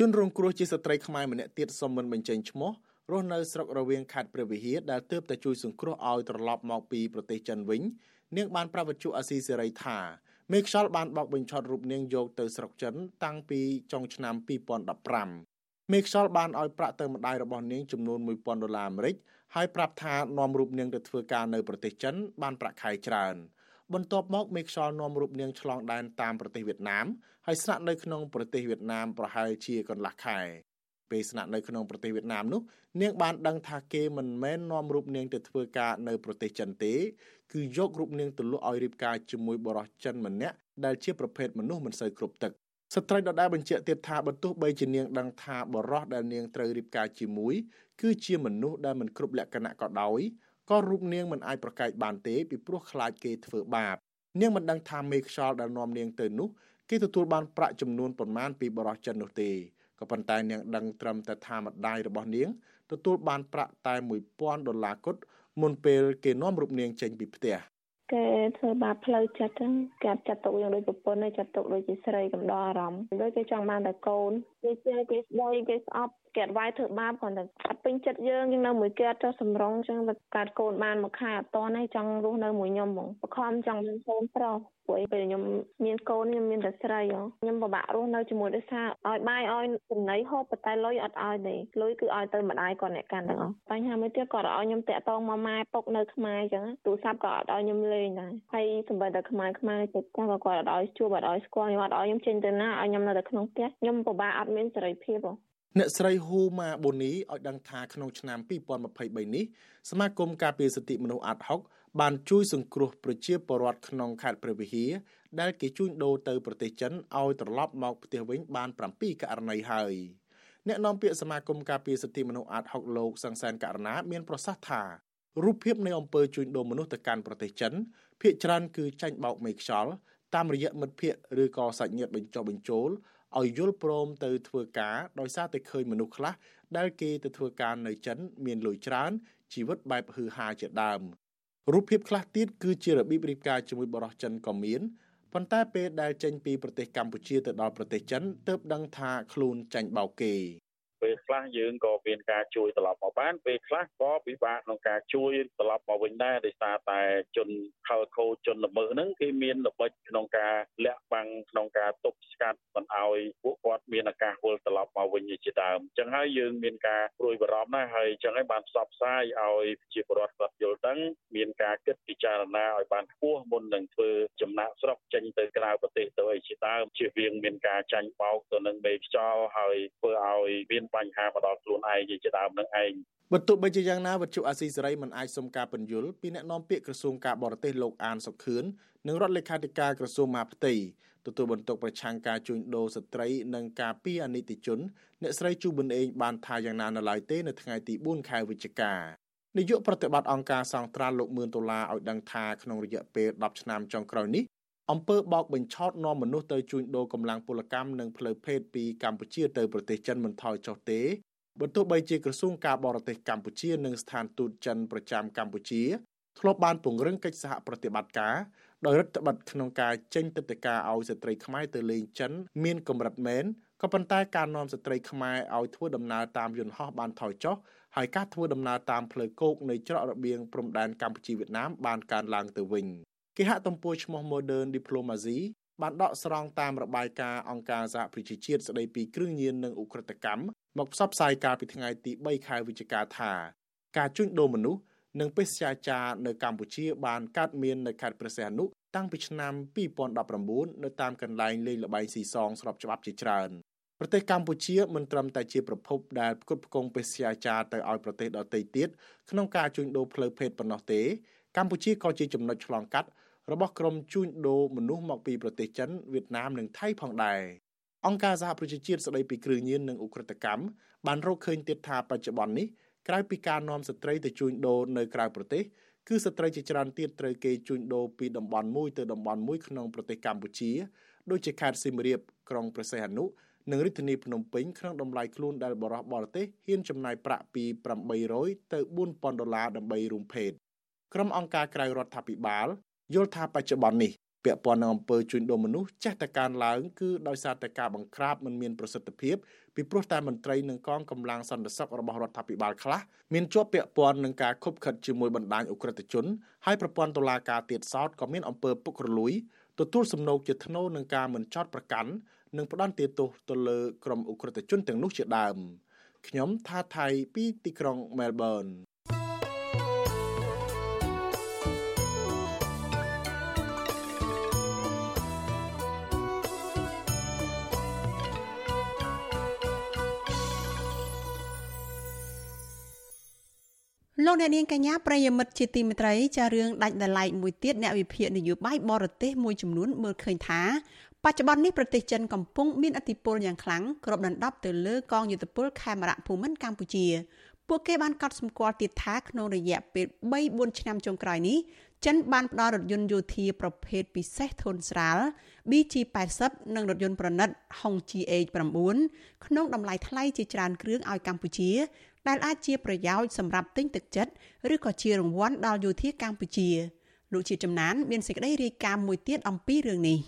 ជនរងគ្រោះជាស្ត្រីខ្មែរម្នាក់ទៀតសុំមិនបញ្ចេញឈ្មោះរស់នៅស្រុករវៀងខេត្តព្រះវិហារដែលទើបតែជួយសង្គ្រោះឲ្យត្រឡប់មកពីប្រទេសចិនវិញនាងបានប្រាប់វិទ្យុអាស៊ីសេរីថាមេខ្យល់បានបោកបញ្ឆោតរូបនាងយកទៅស្រុកចិនតាំងពីចុងឆ្នាំ2015មេខ្យល់បានឲ្យប្រាក់ទៅម្ដាយរបស់នាងចំនួន1000ដុល្លារអាមេរិកហើយប្រាប់ថានាំរូបនាងទៅធ្វើការនៅប្រទេសចិនបានប្រាក់ខែច្រើន បន្ទាប់មកមេខ្យល់នាំរូបនាងឆ្លងដែនតាមប្រទេសវៀតណាមហើយស្នាក់នៅក្នុងប្រទេសវៀតណាមប្រហែលជាកន្លះខែពេលស្នាក់នៅក្នុងប្រទេសវៀតណាមនោះនាងបានដឹងថាគេមិនមែននាំរូបនាងទៅធ្វើការនៅប្រទេសចិនទេគឺយករូបនាងទៅលក់ឲ្យរៀបការជាមួយបរិសចិនម្នាក់ដែលជាប្រភេទមនុស្សមិនសូវគ្រប់ទឹកស្ត្រីដដែលបញ្ជាក់ទៀតថាបើទោះបីជានាងដឹងថាបរិសដែលនាងត្រូវរៀបការជាមួយគឺជាមនុស្សដែលមិនគ្រប់លក្ខណៈក៏ដោយ ក៏រូបនាងមិនអាចប្រកែកបានទេពីព្រោះខ្លាចគេធ្វើបាបនាងមិនដឹងថាមេខ្យល់ដែលនាំនាងទៅនោះគេទទួលបានប្រាក់ចំនួនប៉ុន្មានពីបរិសចិននោះទេក៏ប៉ុន្តែនាងដឹងត្រឹមតែថាម្ដាយរបស់នាងទទួលបានប្រាក់តែ1000ដុល្លារគត់មុនពេលគេនាំរូបនាងចេញពីផ្ទះគេធ្វើបាបផ្លូវចិត្តហ្នឹងគេចាត់ទុកយ៉ាងដូចប្រពន្ធចាត់ទុកដូចជាស្រីកំដរអារម្មណ៍ដូចគេចង់បានតែកូនគេជឿគេស្ដីគេស្អប់ គេអត់វាយធ្វើបាបគាត់តែអត់ពេញចិត្តយើងយើងនៅមួយគេអត់ចោះសម្រងចឹងបើកាត់កូនបានមួយខែអត់តនហើយចង់រស់នៅមួយខ្ញុំហ្មងបខំចង់មានកូនប្រុសព្រោះពេលខ្ញុំមានកូនខ្ញុំមានតែស្រីខ្ញុំពិបាករស់នៅជាមួយដោយសារឲ្យបាយឲ្យចំណីហូបប៉ុន្តែលុយអត់ឲ្យទេលុយគឺឲ្យទៅម្ដាយគាត់អ្នកកាន់ទាំងអស់បញ្ហាមួយទៀតគាត់ឲ្យខ្ញុំតាក់តងមកម៉ែពុកនៅខ្មែរចឹងទូរស័ព្ទក៏អត់ឲ្យខ្ញុំលេងដែរហើយសម្បត្តិតែខ្មែរខ្មែរចិត្តចាស់ក៏គាត់អត់ឲ្យជួបអត់ឲ្យស្គាល់ខ្ញុំអត់ឲ្យខ្ញុំចេញទៅណាឲ្យខ្ញុំនៅតែក្នុងផ្ទះខ្ញុំពិបាកអត់មានសេរីភាពហ៎ អ្នកស្រីហ៊ូម៉ាបូនីឲ្យដឹងថាក្នុងឆ្នាំ2023នេះសមាគមការពារសិទ្ធិមនុស្សអាត់ហុកបានជួយសង្គ្រោះប្រជាពលរដ្ឋក្នុងខេត្តព្រះវិហារដែលគេជួញដូរទៅប្រទេសចិនឲ្យត្រឡប់មកផ្ទះវិញបាន7ករណីហើយអ្នកនាំពាក្យសមាគមការពារសិទ្ធិមនុស្សអាត់ហុកលោកសង្សានករណាមានប្រសាសន៍ថារូបភាពនៃអំពើជួញដូរមនុស្សទៅកាន់ប្រទេសចិនភ ieck ច្រើនគឺចាញ់បោកមេខ្យល់តាមរយៈមិត្តភ័ក្តិឬក៏សាច់ញាតិបញ្ចុះបញ្ចូល ឲ្យយល់ព្រមទៅធ្វើការដោយសារតែឃើញមនុស្សខ្លះដែលគេទៅធ្វើការនៅចិន មានលុយច្រើនជីវិតបែបហឺហាជាដើមរូបភាពខ្លះទៀតគឺជារបៀបរៀបការជាមួយបរិសចិនក៏មានប៉ុន្តែពេលដែលចេញពីប្រទេសកម្ពុជាទៅដល់ប្រទេសចិនទើបដឹងថាខ្លួនចាញ់បោកគេ ពេលខ្លះយើងក៏មានការជួយត្រឡប់មកបានពេលខ្លះក៏ពិបាកក្នុងការជួយត្រឡប់មកវិញដែរដោយសារតែជនខលខូជនល្មើសហ្នឹងគេមានល្បិចក្នុងការលាក់បាំងក្នុងការទប់ស្កាត់មិនឲ្យពួកគាត់មានឱកាសវិលត្រឡប់មកវិញជាដើមអញ្ចឹងហើយយើងមានការព្រួយបារម្ភណាស់ហើយអញ្ចឹងហើយបានផ្សព្វផ្សាយឲ្យជាពលរដ្ឋគាត់យល់ដឹងមានការគិតពិចារណាឲ្យបានខ្ពស់មុននឹងធ្វើចំណាក់ស្រុកចេញទៅក្រៅប្រទេសទៅអីជាដើមជៀសវាងមានការចាញ់បោកទៅនឹងមេខ្យល់ហើយធ្វើឲ្យមានបញ្ហាមកដល់ខ្លួនឯងជាដើមនឹងឯងបើទោះបីជាយ៉ាងណាវិទ្យុអាស៊ីសេរីមិនអាចសុំការពន្យល់ពីអ្នកនាំពាក្យក្រសួងការបរទេសលោកអានសុខឿននិងរដ្ឋលេខាធិការក្រសួងមហាផ្ទៃទទួលបន្ទុកប្រឆាំងការជួញដូរស្ត្រីនិងការពីអនិច្ចជនអ្នកស្រីជូប៊ុនអេងបានថាយ៉ាងណានៅឡើយទេនៅថ្ងៃទី4ខែវិច្ឆិកានាយកប្រតិបត្តិអង្គការសង្ត្រាល់លោកមឿនដុល្លារឲ្យដឹងថាក្នុងរយៈពេល10ឆ្នាំចុងក្រោយនេះ អំពើបោកបញ្ឆោតនាំមនុស្សទៅជួញដូរកម្លាំងពលកម្មនិងផ្លូវភេទពីកម្ពុជាទៅប្រទេសចិនមិនថយចុះទេបើទោះបីជាក្រសួងការបរទេសកម្ពុជានិងស្ថានទូតចិនប្រចាំកម្ពុជាធ្លាប់បានពង្រឹងកិច្ចសហប្រតិបត្តិការដោយរដ្ឋបတ်ក្នុងការចេញទឹកដីកាឲ្យស្ត្រីខ្មែរទៅលេងចិនមានកម្រិតមែនក៏ប៉ុន្តែការនាំស្ត្រីខ្មែរឲ្យធ្វើដំណើរតាមយន្តហោះបានថយចុះហើយការធ្វើដំណើរតាមផ្លូវគោកនៃច្រករបៀងព្រំដែនកម្ពុជាវៀតណាមបានកើនឡើងទៅវិញ គេហទំព័រឈ្មោះ Modern Diplomacy បានដកស្រង់តាមរបាយការណ៍អង្គការសហប្រជាជាតិស្តីពីគ្រឿងញៀននិងឧក្រិដ្ឋកម្មមកផ្សព្វផ្សាយកាលពីថ្ងៃទី3ខែវិច្ឆិកាថាការជួញដូរមនុស្សនិងបេសកចារនៅកម្ពុជា បានកើតមាននៅខេត្តព្រះសីហនុតាំងពីឆ្នាំ2019នៅតាមកន្លែងលេងល្បែងស៊ីសងស្របច្បាប់ជាច្រើនប្រទេសកម្ពុជាមិនត្រឹមតែជាប្រភពដែលផ្គត់ផ្គង់បេសកចារទៅឲ្យប្រទេសដទៃទៀតក្នុងការជួញដូរផ្លូវភេទប៉ុណ្ណោះទេកម្ពុជាក៏ជាចំណុចឆ្លងកាត់ របស់ក្រុមជួញដូរមនុស្សមកពីប្រទេសចិនវៀតណាមនិងថៃផងដែរអង្គការសហប្រជាជាតិស្តីពីគ្រឿងញៀននិងឧក្រិដ្ឋកម្មបានរកឃើញទៀតថាបច្ចុប្បន្ននេះក្រៅពីការនាំស្ត្រីទៅជួញដូរនៅក្រៅប្រទេសគឺស្ត្រីជាច្រើនទៀតត្រូវគេជួញដូរពីតំបន់មួយទៅតំបន់មួយក្នុងប្រទេសកម្ពុជាដូចជាខេត្តសៀមរាបក្រុងព្រះសីហនុនិងរាជធានីភ្នំពេញក្នុងតម្លៃខ្លួនដែលបរិះបរទេសហ៊ានចំណាយប្រាក់ពី800ទៅ4000ដុល្លារដើម្បីរួមភេទក្រុមអង្គការក្រៅរដ្ឋាភិបាល យល់ថាបច្ចុប្បន្ននេះពាក់ព័ន្ធនឹងអំពើជួញដូរមនុស្សចេះតែកើនឡើងគឺដោយសារតែការបង្ក្រាបមិនមានប្រសិទ្ធភាពពីព្រោះតែមន្ត្រីនិងកងកម្លាំងសន្តិសុខរបស់រដ្ឋាភិបាលខ្លះមានជាប់ពាក់ព័ន្ធនឹងការខົບខិតជាមួយបណ្ដាញអ ுக ្រិតជនហើយប្រព័ន្ធតុលាការទៀតសោតក៏មានអំពើពុករលួយទទួលសំណូកជាធ្នូនឹងការមិនចោតប្រកាន់និងផ្ដន្ទាទោសទៅលើក្រុមអ ுக ្រិតជនទាំងនោះជាដើមខ្ញុំថាថៃពីទីក្រុងមែលប៊ន លោកអ្នកនាងកញ្ញាប្រិយមិត្តជាទីមេត្រីចារឿងដាច់ដライមួយទៀតអ្នកវិភាគនយោបាយបរទេសមួយចំនួនមើលឃើញថាបច្ចុប្បន្ននេះប្រទេសចិនកំពុងមានឥទ្ធិពលយ៉ាងខ្លាំងគ្របដណ្ដប់ទៅលើកងយុទ្ធពលខេមរៈភូមិន្ទកម្ពុជាពួកគេបានកត់សម្គាល់ទៀតថាក្នុងរយៈពេល3-4ឆ្នាំចុងក្រោយនេះចិនបានផ្ដល់រថយន្តយោធាប្រភេទពិសេសធន់ស្រាល BG80 និងរថយន្តប្រណិត Hongqi H9 ក្នុងតម្លៃថ្លៃជាច្រើនគ្រឿងឲ្យកម្ពុជា ដែលអាចជាប្រយោជន៍សម្រាប់ទិញទឹកចិត្តឬក៏ជារង្វាន់ដល់យោធាកម្ពុជាលោកជាចំណានមានសេចក្តីរាយការណ៍មួយទៀតអំពីរឿងនេះ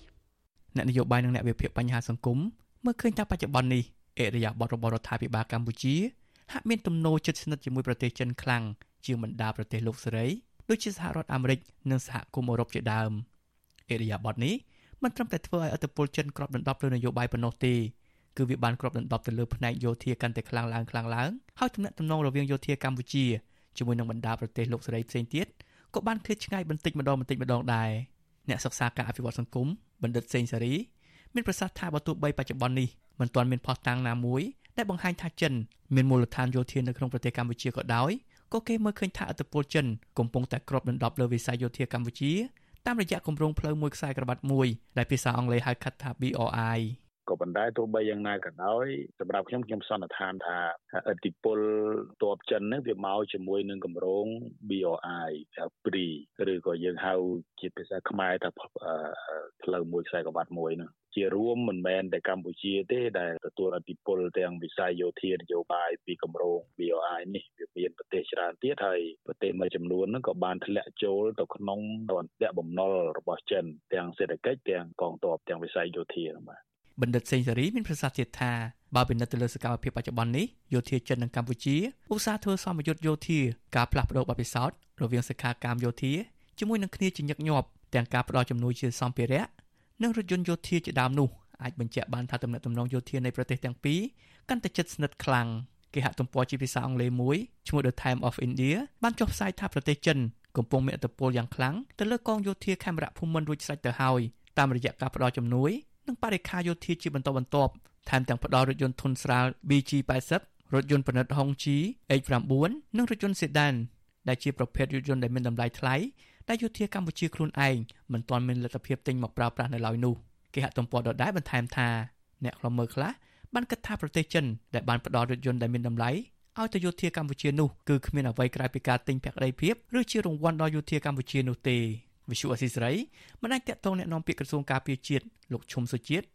អ្នកនយោបាយនិងអ្នកវិភាគបញ្ហាសង្គមមើលឃើញថាបច្ចុប្បន្ននេះអេរយាបតរបស់រដ្ឋាភិបាលកម្ពុជាហាក់មានទំនោរជិតស្និទ្ធជាមួយប្រទេសចិនខ្លាំងជាងបណ្ដាប្រទេសលោកសេរីដូចជាសហរដ្ឋអាមេរិកនិងសហគមន៍អឺរ៉ុបជាដើមអេរយាបតនេះមិនត្រឹមតែធ្វើឲ្យអធិបុលចិនក្របដណ្ដប់លើនយោបាយប៉ុណ្ណោះទេ គឺវាបានគ្របដណ្ដប់ទៅលើផ្នែកយោធាកាន់តែខ្លាំងឡើងខ្លាំងឡើងហើយទំនាក់ទំនងរវាងយោធាកម្ពុជាជាមួយនឹងបណ្ដាប្រទេសលោកសេរីផ្សេងទៀតក៏បានឃ្លាតឆ្ងាយបន្តិចម្ដងបន្តិចម្ដងដែរអ្នកសិក្សាការអភិវឌ្ឍសង្គមបណ្ឌិតសេងសារីមានប្រសាសន៍ថាបើទោះបីបច្ចុប្បន្ននេះមិនទាន់មានផុសតាំងណាមួយដែលបង្ហាញថាចិនមានមូលដ្ឋានយោធានៅក្នុងប្រទេសកម្ពុជាក៏ដោយក៏គេមើលឃើញថាអធិបតេយ្យចិនកំពុងតែគ្របដណ្ដប់លើវិស័យយោធាកម្ពុជាតាមរយៈគម្រោងផ្លូវមួយខ្សែក្រវ៉ាត់មួយដែលភាសាអង់គ្លេសហៅកាត់ថា BRI ក៏ប៉ុន្តែទោះបីយ៉ាងណាក៏ដោយសម្រាប់ខ្ញុំខ្ញុំសន្និដ្ឋានថាឥទ្ធិពលតបចិនហ្នឹងវាមកជាមួយនឹងកម្រង BRI ហៅ PRI ឬក៏យើងហៅជាភាសាខ្មែរថាផ្លូវមួយខ្សែក្រវ៉ាត់មួយហ្នឹងជារួមមិនមែនតែកម្ពុជាទេដែលទទួលឥទ្ធិពលទាំងវិស័យយោធានយោបាយពីគម្រោង BRI នេះវាមានប្រទេសច្រើនទៀតហើយប្រទេសមួយចំនួនហ្នឹងក៏បានធ្លាក់ចូលទៅក្នុងអន្តៈបំណុលរបស់ចិនទាំងសេដ្ឋកិច្ចទាំងកងទ័ពទាំងវិស័យយោធាហ្នឹងបាទ បណ្ឌិតសេងសេរីមានប្រសាសន៍ទៀតថាបើពិនិត្យទៅលើសកម្មភាពបច្ចុប្បន្ននេះយោធាចិននិងកម្ពុជាឧស្សាហ៍ធ្វើសមយុទ្ធយោធាការផ្លាស់ប្តូរបទពិសោធន៍រវាងសិក្ខាកាមយោធាជាមួយនឹងគ្នាជាញឹកញាប់ទាំងការផ្តល់ជំនួយជាសម្ភារៈនិងរថយន្តយោធាជាដើមនោះអាចបញ្ជាក់បានថាទំនាក់ទំនងយោធានៃប្រទេសទាំងពីរកាន់តែជិតស្និទ្ធខ្លាំងគេហទំព័រជាភាសាអង់គ្លេសមួយឈ្មោះ The Time of India បានចុះផ្សាយថាប្រទេសចិនកំពុងមានឥទ្ធិពលយ៉ាងខ្លាំងទៅលើកងយោធាខេមរៈភូមិន្ទរួចស្រេចទៅហើយតាមរយៈការផ្តល់ជំនួយ និងបរិខាយោធាជាបន្តបន្ទាប់ថែមទាំងផ្ដល់រថយន្តធុនស្រាល BG80 រថយន្តប្រណិត Hongqi H9 និងរថយន្ត Sedan ដែលជាប្រភេទរថយន្តដែលមានតម្លៃថ្លៃដែលយោធាកម្ពុជាខ្លួនឯងមិនទាន់មានលទ្ធភាពទិញមកប្រើប្រាស់នៅឡើយនោះគេហទំព័រដដែលបន្ថែមថាអ្នកខ្លមើខ្លះបានគិតថាប្រទេសចិនដែលបានផ្ដល់រថយន្តដែលមានតម្លៃឲ្យទៅយោធាកម្ពុជានោះគឺគ្មានអ្វីក្រៅពីការទិញភក្តីភាពឬជារង្វាន់ដល់យោធាកម្ពុជានោះទេ វិសុអសីស្រីមិនអាចតកតងแนะនាំពាក្យក្រសួងការពារជាតិលោកឈុំសុជាតិ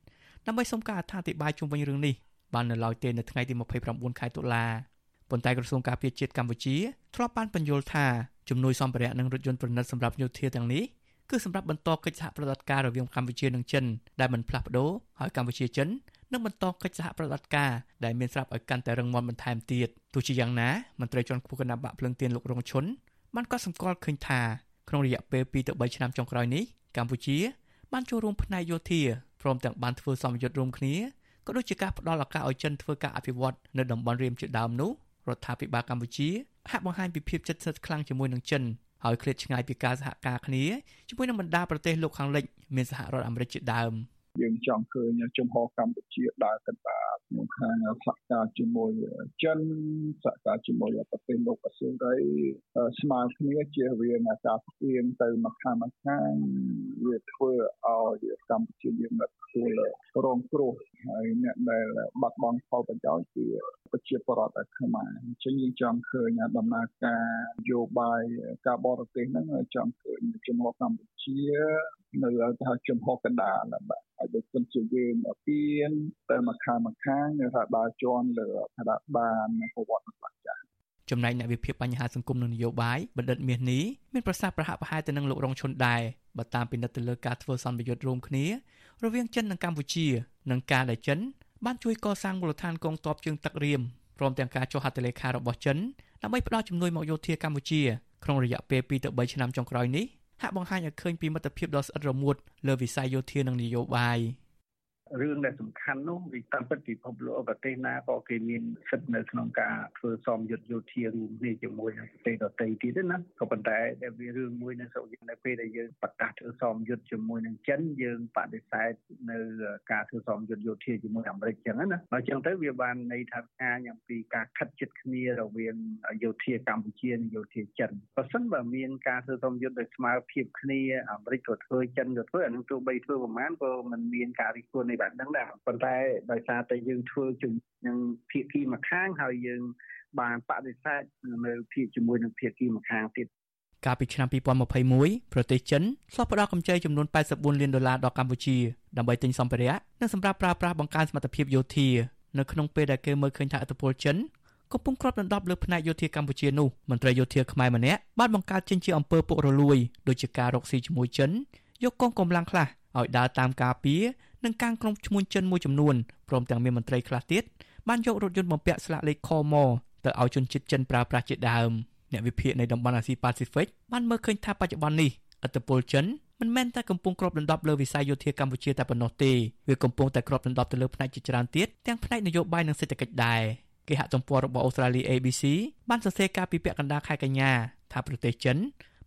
ដើម្បីសុំការអធិប្បាយជុំវិញរឿងនេះបាននៅឡើយទេនៅថ្ងៃទី29ខែតុលាប៉ុន្តែក្រសួងការពារជាតិកម្ពុជាធ្លាប់បានបញ្យល់ថាជំនួយសម្ភារៈនិងរថយន្តប្រណិតសម្រាប់យោធាទាំងនេះគឺសម្រាប់បន្តកិច្ចសហប្រតិបត្តិការរវាងកម្ពុជានិងចិនដែលមិនផ្លាស់ប្ដូរហើយកម្ពុជាចិននឹងបន្តកិច្ចសហប្រតិបត្តិការដែលមានស្រាប់ឲ្យកាន់តែរឹងមាំបន្ថែមទៀតទោះជាយ៉ាងណាមន្ត្រីជាន់ខ្ពស់គណៈបកភ្លឹងទៀនលោករងឈុនបានកត់សម្គាល់ឃើញថា ក្នុងរយៈពេល2ទៅ3ឆ្នាំចុងក្រោយនេះកម្ពុជាបានចូលរួមផ្នែកយោធាព្រមទាំងបានធ្វើសម្ពយុទ្ធរួមគ្នាក៏ដូចជាការផ្ដល់ឱកាសឲ្យចិនធ្វើការអភិវឌ្ឍនៅតំបន់រៀមជាដើមនោះរដ្ឋាភិបាលកម្ពុជាហាក់បង្ហាញពីភាពជិតស្និទ្ធខ្លាំងជាមួយនឹងចិនហើយឃ្លាតឆ្ងាយពីការសហការគ្នាជាមួយនឹងបណ្ដាប្រទេសលោកខាងលិចមានសហរដ្ឋអាមេរិកជាដើមយើងចង់ឃើញជំហរកម្ពុជាដើរទៅតាម ក្នុងខាងសហការជាមួយចិនសហការជាមួយប្រទេសលោកអាស៊ានទៅស្មើគ្នាជាវាណាការផ្ទៀងទៅមកខាងមកខាងវាធ្វើឲ្យកម្ពុជាមានទទួលរងគ្រោះហើយហើយអ្នកដែលបាត់បង់ផលប្រយោជន៍គឺប្រជាពលរដ្ឋខ្មែរអញ្ចឹងយើងចង់ឃើញដំណើរការនយោបាយការបរទេសហ្នឹងចង់ឃើញជំហរកម្ពុជា នៅថាជំហរកណ្ដាលបាទហើយដូចខ្ញុំជាយើងពៀនតែមួយខាងមួយខាងថាដើរជាន់លើឋានៈបានប្រវត្តិសាស្ត្រចាស់ចំណែកអ្នកវិភាគបញ្ហាសង្គមនិងនយោបាយបណ្ឌិតមាសនេះមានប្រសាសន៍ប្រហាក់ប្រហែលទៅនឹងលោករងឈុនដែរបើតាមពិនិត្យទៅលើការធ្វើសន្និយុទ្ធរួមគ្នារវាងចិននិងកម្ពុជានិងការដែលចិនបានជួយកសាងមូលដ្ឋានកងទ័ពជើងទឹករៀមព្រមទាំងការចុះហត្ថលេខារបស់ចិនដើម្បីផ្ដល់ជំនួយមកយោធាកម្ពុជាក្នុងរយៈពេល2ទៅ3ឆ្នាំចុងក្រោយនេះ ហាក់បង្ហាញឲ្យឃើញពីមិត្តភាពដ៏ស្អិតរមួតលើវិស័យយោធានិងនយោបាយ។ រឿងដែលសំខាន់នោះវាតាមពិតពិភពលោកប្រទេសណាក៏គេមានសិទ្ធិនៅក្នុងការធ្វើសមយុទ្ធយោធារួមគ្នាជាមួយនឹងប្រទេសដទៃទៀតណាក៏ប៉ុន្តែដែលវារឿងមួយនៅស្រុកយើងនៅពេលដែលយើងប្រកាសធ្វើសមយុទ្ធជាមួយនឹងចិនយើងបដិសេធនៅការធ្វើសមយុទ្ធយោធាជាមួយអាមេរិកចឹងណាអញ្ចឹងទៅវាបានន័យថាអាញអំពីការខិតជិតគ្នារវាងយោធាកម្ពុជានិងយោធាចិនបើសិនបើមានការធ្វើសមយុទ្ធដោយស្មើភាពគ្នាអាមេរិកក៏ធ្វើចិនក៏ធ្វើអានឹងទោះបីធ្វើប្រមាណក៏មិនមានការរិះគន់នៃបែបហ្នឹងដែរប៉ុន្តែដោយសារតែយើងធ្វើជំនឹងភាគីម្ខាងហើយយើងបានបដិសេធនៅភាគជាមួយនឹងភាគីម្ខាងទៀតកាលពីឆ្នាំ2021ប្រទេសចិនឆ្លោះផ្ដោតកម្ចីចំនួន84លានដុល្លារដល់កម្ពុជាដើម្បីទិញសម្ភារៈនិងសម្រាប់ប្រើប្រាស់បង្កើនសមត្ថភាពយោធានៅក្នុងពេលដែលគេមើលឃើញថាឥទ្ធិពលចិនកំពុងគ្របដណ្ដប់លើផ្នែកយោធាកម្ពុជានោះមន្ត្រីយោធាខ្មែរម្នាក់បានបង្កើតចេញជាអំពើពុករលួយដោយជាការរកស៊ីជាមួយចិនយកកងកម្លាំងខ្លះឲ្យដើរតាមការពារ និងកាងក្រុមឈ្មួញចិនមួយចំនួនព្រមទាំងមានមន្ត្រីខ្លះទៀតបានយករថយន្តបំពាក់ស្លាកលេខខមទៅឲ្យជនជាតិចិនប្រើប្រាស់ជាដើមអ្នកវិភាគនៃតំបន់អាស៊ីប៉ាស៊ីហ្វិកបានមើលឃើញថាបច្ចុប្បន្ននេះឥទ្ធិពលចិនមិនមែនតែកំពុងគ្របដណ្ដប់លើវិស័យយោធាកម្ពុជាតែប៉ុណ្ណោះទេវាកំពុងតែគ្របដណ្ដប់ទៅលើផ្នែកជាច្រើនទៀតទាំងផ្នែកនយោបាយនិងសេដ្ឋកិច្ចដែរគេហទំព័ររបស់អូស្ត្រាលី ABC បានសរសេរការពីពាក់កណ្ដាលខែកញ្ញាថាប្រទេសចិន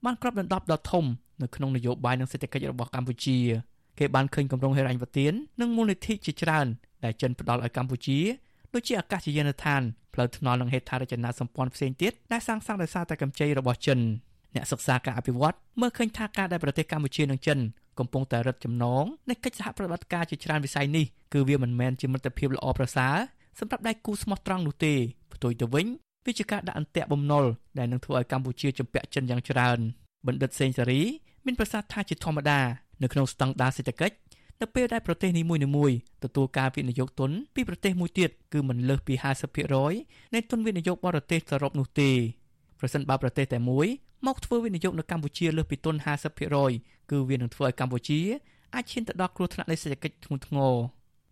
បានគ្របដណ្ដប់ដ៏ធំនៅក្នុងនយោបាយនិងសេដ្ឋកិច្ចរបស់កម្ពុជា គេបានឃើញគម្រោងហិរញ្ញប្បទាននិងមូលនិធិជាច្រើនដែលចិនផ្ដល់ឲ្យកម្ពុជាដូចជាអាកាសយានដ្ឋានផ្លូវថ្នល់និងហេដ្ឋារចនាសម្ព័ន្ធផ្សេងទៀតដែលសាងសង់ដោយសារតែកម្ចីរបស់ចិនអ្នកសិក្សាការអភិវឌ្ឍមើលឃើញថាការដែលប្រទេសកម្ពុជានិងចិនកំពុងតែរឹតចំណងនៃកិច្ចសហប្រតិបត្តិការជាច្រើនវិស័យនេះគឺវាមិនមែនជាមិត្តភាពល្អប្រសើរសម្រាប់ដៃគូស្មោះត្រង់នោះទេផ្ទុយទៅវិញវាជាការដាក់អន្ទាក់បំណុលដែលនឹងធ្វើឲ្យកម្ពុជាជំពាក់ចិនយ៉ាងច្រើនបណ្ឌិតសេងសេរីមានប្រសាសន៍ថាជាធម្មតា នៅក្នុងស្តង់ដារសេដ្ឋកិច្ចនៅពេលដែលប្រទេសនីមួយៗទទួលការវិនិយោគទុនពីប្រទេសមួយទៀតគឺមិនលើសពី50%នៃទុនវិនិយោគបរទេសសរុបនោះទេប្រសិនបើប្រទេសតែមួយមកធ្វើវិនិយោគនៅកម្ពុជាលើសពីទុន50%គឺវានឹងធ្វើឲ្យកម្ពុជាអាចឈានទៅដល់គ្រោះថ្នាក់នៃសេដ្ឋកិច្ចធ្ងន់ធ្ងរ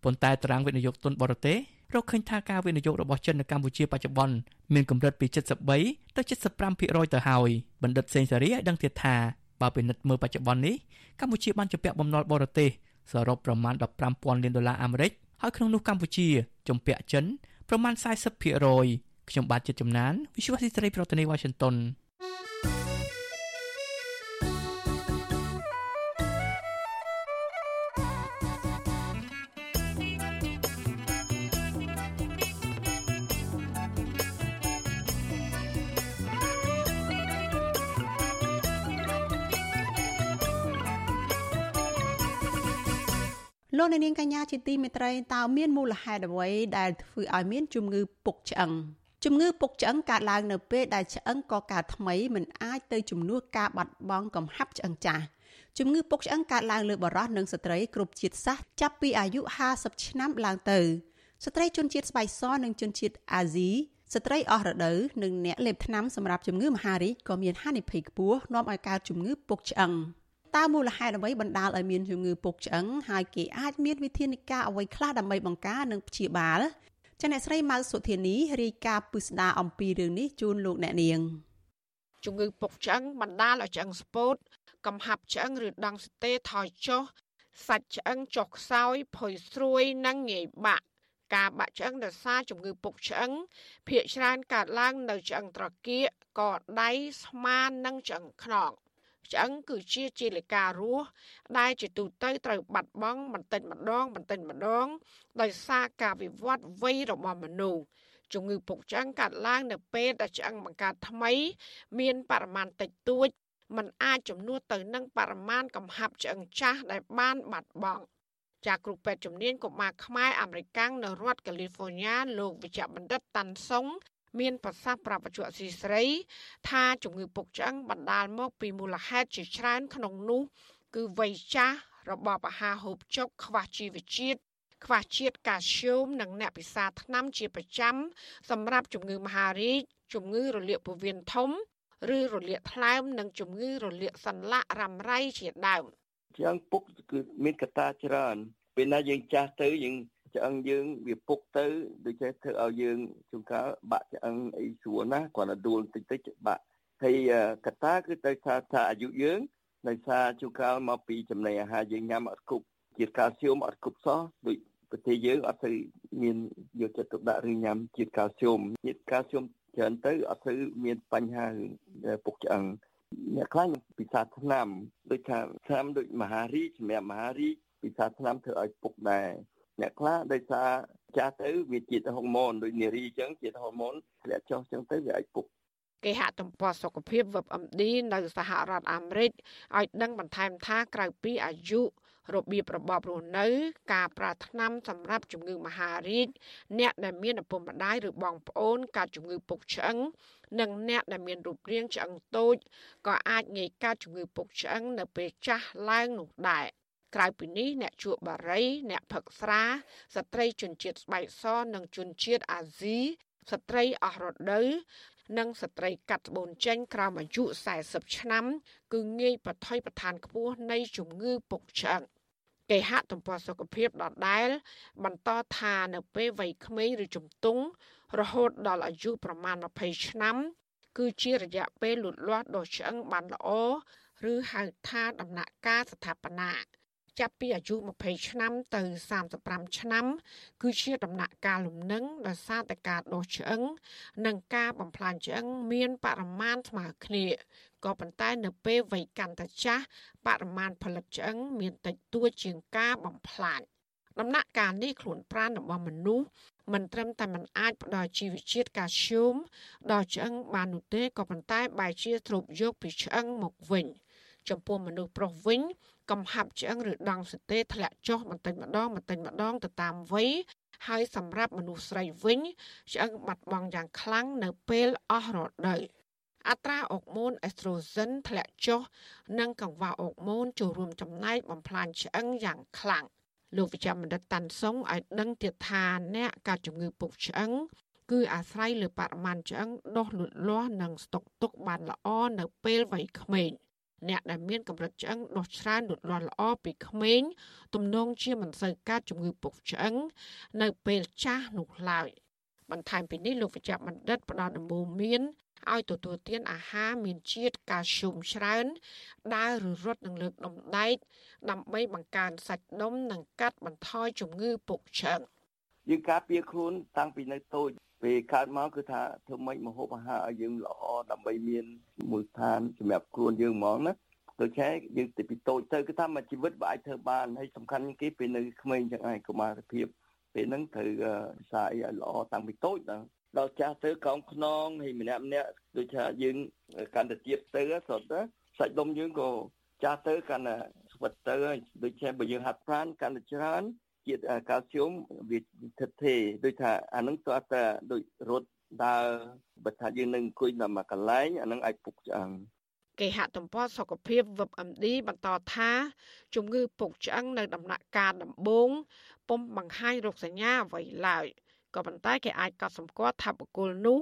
ប៉ុន្តែតារាងវិនិយោគទុនបរទេសរកឃើញថាការវិនិយោគរបស់ចិននៅកម្ពុជាបច្ចុប្បន្នមានកម្រិតពី73ទៅ75%ទៅហើយបណ្ឌិតសេងសារីឲ្យដឹងទៀតថា បើពិនិត្យមើលបច្ចុប្បន្ននេះកម្ពុជាបានជំពាក់បំណុលបរទេសសរុបប្រមាណ15,000លានដុល្លារអាមេរិកហើយក្នុងនោះកម្ពុជាជំពាក់ចិនប្រមាណ40%ខ្ញុំបាទចិត្តចំណាន Visual Society ប្រធានាទី Washington លោកនាងកញ្ញាជាទីមេត្រីតើមានមូលហេតុអ្វីដែលធ្វើឲ្យមានជំងឺពុកឆ្អឹងជំងឺពុកឆ្អឹងកើតឡើងនៅពេលដែលឆ្អឹងកកើតថ្មីមិនអាចទៅជំនួសការបាត់បង់កំហាប់ឆ្អឹងចាស់ជំងឺពុកឆ្អឹងកើតឡើងលើបុរសនិងស្ត្រីគ្រប់ជាតិសាសន៍ចាប់ពីអាយុ50ឆ្នាំឡើងទៅស្ត្រីជនជាតិស្បែកសនិងជនជាតិអាស៊ីស្ត្រីអស់រដូវនិងអ្នកលេបថ្នាំសម្រាប់ជំងឺមហារីកក៏មានហានិភ័យខ្ពស់នាំឲ្យកើតជំងឺពុកឆ្អឹង។ តើមូលហេតុអ្វីបណ្ដាលឲ្យមានជំងឺពុកឆ្អឹងហើយគេអាចមានវិធានការអ្វីខ្លះដើម្បីបង្ការនិងព្យាបាលចាអ្នកស្រីម៉ៅសុធានីរាយការណ៍ពិស្ដារអំពីរឿងនេះជូនលោកអ្នកនាងជំងឺពុកឆ្អឹងបណ្ដាលឲ្យឆ្អឹងស្ពោតកំហាប់ឆ្អឹងឬដង់ស្ទេថយចុះសាច់ឆ្អឹងចុះខ្សោយផុយស្រួយនិងងាយបាក់ការបាក់ឆ្អឹងដោយសារជំងឺពុកឆ្អឹងភាគច្រើនកើតឡើងនៅឆ្អឹងត្រគាកកដៃស្មានិងឆ្អឹងខ្នង ឆ្អឹងគឺជាជាលិការស់ដែលជាទូទៅត្រូវបាត់បង់បន្តិចម្ដងបន្តិចម្ដង ដោយសារការវិវត្តវ័យរបស់មនុស្សជំងឺពុកឆ្អឹងកើតឡើងនៅពេលដែលឆ្អឹងបង្កើតថ្មី មានបរិមាណតិចតួចมันអាចជំនួសទៅនឹងបរិមាណកំហាប់ឆ្អឹងចាស់ដែលបានបាត់បង់ចាគ្រូពេទ្យជំនាញកុមារខ្មែរអាមេរិកាំងនៅរដ្ឋកាលីហ្វ័រញ៉ាលោកវិជ្ជបណ្ឌិតតាន់សុង មានប្រសាសន៍ប្រាប់បច្ចុប្បន្នស៊ីស្រី ថាជំងឺពុកឆ្អឹងបណ្ដាលមកពីមូលហេតុជាច្រើនក្នុងនោះគឺវ័យចាស់របបអាហារហូបចុកខ្វះជីវជាតិខ្វះជាតិកាល់ស្យូមនិងអ្នកពិសាថ្នាំជាប្រចាំសម្រាប់ជំងឺមហារីកជំងឺរលាកពោះវៀនធំ ឬរលាកថ្លើមនិងជំងឺរលាកសន្លាក់រ៉ាំរ៉ៃជាដើមជាងពុកគឺមានកត្តាច្រើនពេលណាយើងចាស់ទៅយើង ឆ្អឹងយើងវាពុកទៅដូចចេះធ្វើឲ្យយើងជួនកាលបាក់ឆ្អឹងអីស្រួលណាគ្រាន់តែដួលតិចតិចបាក់ហើយកត្តាគឺទៅថាថាអាយុយើងដោយសារជួនកាលមកពីចំណីអាហារយើងញ៉ាំអត់គ្រប់ជាតិកាល់ស្យូមអត់គ្រប់សោះដូចប្រទេសយើងអត់ទៅមានយកចិត្តទុកដាក់ឬញ៉ាំជាតិកាល់ស្យូមជាតិកាល់ស្យូមច្រើនទៅអត់ទៅមានបញ្ហាពុកឆ្អឹងអ្នកខ្លះពិសាថ្នាំដូចថាថ្នាំដូចមហារីកសម្រាប់មហារីកពិសាថ្នាំធ្វើឲ្យពុកដែរ អ្នកខ្លះដោយសារចាស់ទៅវាជាតិហូម៉ូនដូចនារីអញ្ចឹងជាតិហូម៉ូនធ្លាក់ចុះអញ្ចឹងទៅវាអាចពុកគេហទំព័រសុខភាព WebMD នៅសហរដ្ឋអាមេរិកឲ្យដឹងបន្ថែមថាក្រៅពីអាយុរបៀបរបបរស់នៅ ការប្រើថ្នាំសម្រាប់ជំងឺមហារីកអ្នកដែលមានឪពុកម្ដាយឬបងប្អូនកើតជំងឺពុកឆ្អឹងនិងអ្នកដែលមានរូបរាងឆ្អឹងតូចក៏អាចងាយកើតជំងឺពុកឆ្អឹងនៅពេលចាស់ឡើងនោះដែរ ក្រៅពីនេះអ្នកជក់បារី អ្នកផឹកស្រាស្ត្រីជនជាតិស្បែកសនិងជនជាតិអាស៊ីស្ត្រីអស់រដូវនិងស្ត្រីកាត់ត្បូនចេញក្រោមអាយុ40ឆ្នាំ គឺងាយប្រថុយប្រឋានខ្ពស់នៃជំងឺពុកឆ្អឹងគេហទំព័រសុខភាពដដែល បន្តថានៅពេលវ័យក្មេងឬជំទង់រហូតដល់អាយុប្រមាណ20ឆ្នាំ គឺជារយៈពេលលូតលាស់ដ៏ឆ្អឹងបានល្អឬហៅថាដំណាក់កាលស្ថាបនា ចាប់ពីអាយុ20ឆ្នាំទៅ35ឆ្នាំ គឺជាដំណាក់កាលលំនឹងដោយសារតែការដុសឆ្អឹងនិងការបំផ្លាញឆ្អឹងមានបរិមាណស្មើគ្នាក៏ប៉ុន្តែនៅពេលវ័យកាន់តែចាស់បរិមាណផលិតឆ្អឹងមានតិចតួចជាងការបំផ្លាញដំណាក់កាលនេះខ្លួនប្រាណរបស់មនុស្សមិនត្រឹមតែមិនអាចផ្ដល់ជីវជាតិកាល់ស្យូមដល់ឆ្អឹងបាននោះទេក៏ប៉ុន្តែបែរជាស្រូបយកពីឆ្អឹងមកវិញ ចំពោះមនុស្សប្រុសវិញ កំហាប់ឆ្អឹងឬដង់សទេធ្លាក់ចុះបន្តិចម្ដងបន្តិចម្ដងទៅតាមវ័យហើយសម្រាប់មនុស្សស្រីវិញឆ្អឹងបាត់បង់យ៉ាងខ្លាំងនៅពេលអស់រដូវអត្រាអុកម៉ូនអេស្ត្រូសិនធ្លាក់ចុះនិងកង្វះអុកម៉ូនចូលរួមចំណែកបំផ្លាញឆ្អឹងយ៉ាងខ្លាំងលោកវិជ្ជបណ្ឌិតតាន់សុងឲ្យដឹងទៀតថាអ្នកកើតជំងឺពុកឆ្អឹងគឺអាស្រ័យលើបរិមាណឆ្អឹងដុះលូតលាស់និងស្តុកទុកបានល្អនៅពេលវ័យក្មេង អ្នកដែលមានកម្រិតឆ្អឹងដុះច្រើនលូតលាស់ល្អពីក្មេងទំនងជាមិនសូវកើតជំងឺពុកឆ្អឹងនៅពេលចាស់នោះឡើយបន្ថែមពីនេះលោកវិជ្ជបណ្ឌិតផ្ដល់ដំបូន្មានឲ្យទទួលទានអាហារមានជាតិកាល់ស្យូមច្រើនដើរឬរត់នឹងលើកដុំដែកដើម្បីបង្កើនសាច់ដុំនិងកាត់បន្ថយជំងឺពុកឆ្អឹងយើងការពារខ្លួនតាំងពីនៅតូច ពេលកើតមកគឺថាធ្វើម៉េចមហូបអាហារឲ្យយើងល្អដើម្បីមានមូលដ្ឋានសម្រាប់ខ្លួនយើងហ្មងណាដូច្នេះយើងទៅពីតូចទៅគឺថាមួយជីវិតវាអាចធ្វើបានហើយសំខាន់គេពេលនៅក្មេងចឹងហើយកុមារភាពពេលហ្នឹងត្រូវភាសាអីឲ្យល្អតាំងពីតូចដល់ដល់ចាស់ទៅកោងខ្នងហើយម្នាក់ម្នាក់ដូចថាយើងកាន់តែទៀតទៅស្រុតទៅសាច់ដុំយើងក៏ចាស់ទៅកាន់តែស្វិតទៅហើយដូចជាបើយើងហាត់ប្រាណកាន់តែច្រើន ជាតិកាល់ស្យូមវាស្ថិតទេដូចថាអានឹងតើតើដូចរត់ដើរបើថាយើងនឹងអង្គុយនៅមួយកន្លែងអានឹងអាចពុកឆ្អឹងគេហទំព័រសុខភាព WebMD បន្តថាជំងឺពុកឆ្អឹងនៅដំណាក់កាលដំបូងពុំបង្ហាញរោគសញ្ញាអ្វីឡើយក៏ប៉ុន្តែគេអាចកត់សម្គាល់ថាបុគ្គលនោះ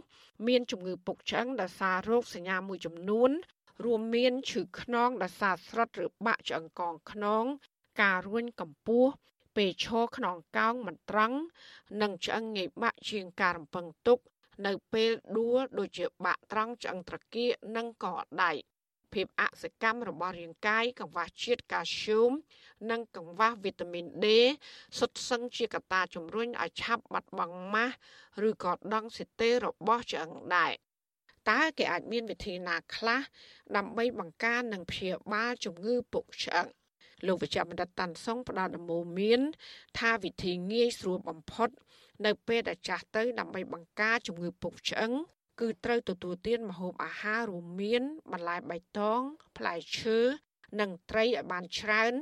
មានជំងឺពុកឆ្អឹងដោយសាររោគសញ្ញាមួយចំនួន រួមមានឈឺខ្នងដោយសារស្រុតឬបាក់ឆ្អឹងកងខ្នង ការរួញកម្ពស់ ពេលឈរខ្នងកោងមិនត្រង់និងឆ្អឹងងាយបាក់ជាងការរំពឹងទុក នៅពេលដួលដូចជាបាក់ត្រង់ឆ្អឹងត្រគាកនិងកដៃភាពអសកម្មរបស់រាងកាយកង្វះជាតិកាល់ស្យូម និងកង្វះវីតាមីន D សុទ្ធសឹងជាកត្តាជំរុញឲ្យឆាប់បាត់បង់ម៉ាស់ឬក៏ដង់ស៊ីតេរបស់ឆ្អឹងដែរតើគេអាចមានវិធីណាខ្លះដើម្បីបង្ការនិងព្យាបាលជំងឺពុកឆ្អឹង លោកវិជ្ជបណ្ឌិតតាន់សុងផ្ដល់ដំបូន្មាន ថាវិធីងាយស្រួលបំផុត នៅពេលដែលចាស់ទៅដើម្បីបង្ការជំងឺពុកឆ្អឹងគឺត្រូវទទួលទានម្ហូបអាហាររួមមាន បន្លែបៃតង ផ្លែឈើនិងត្រីឲ្យបានច្រើន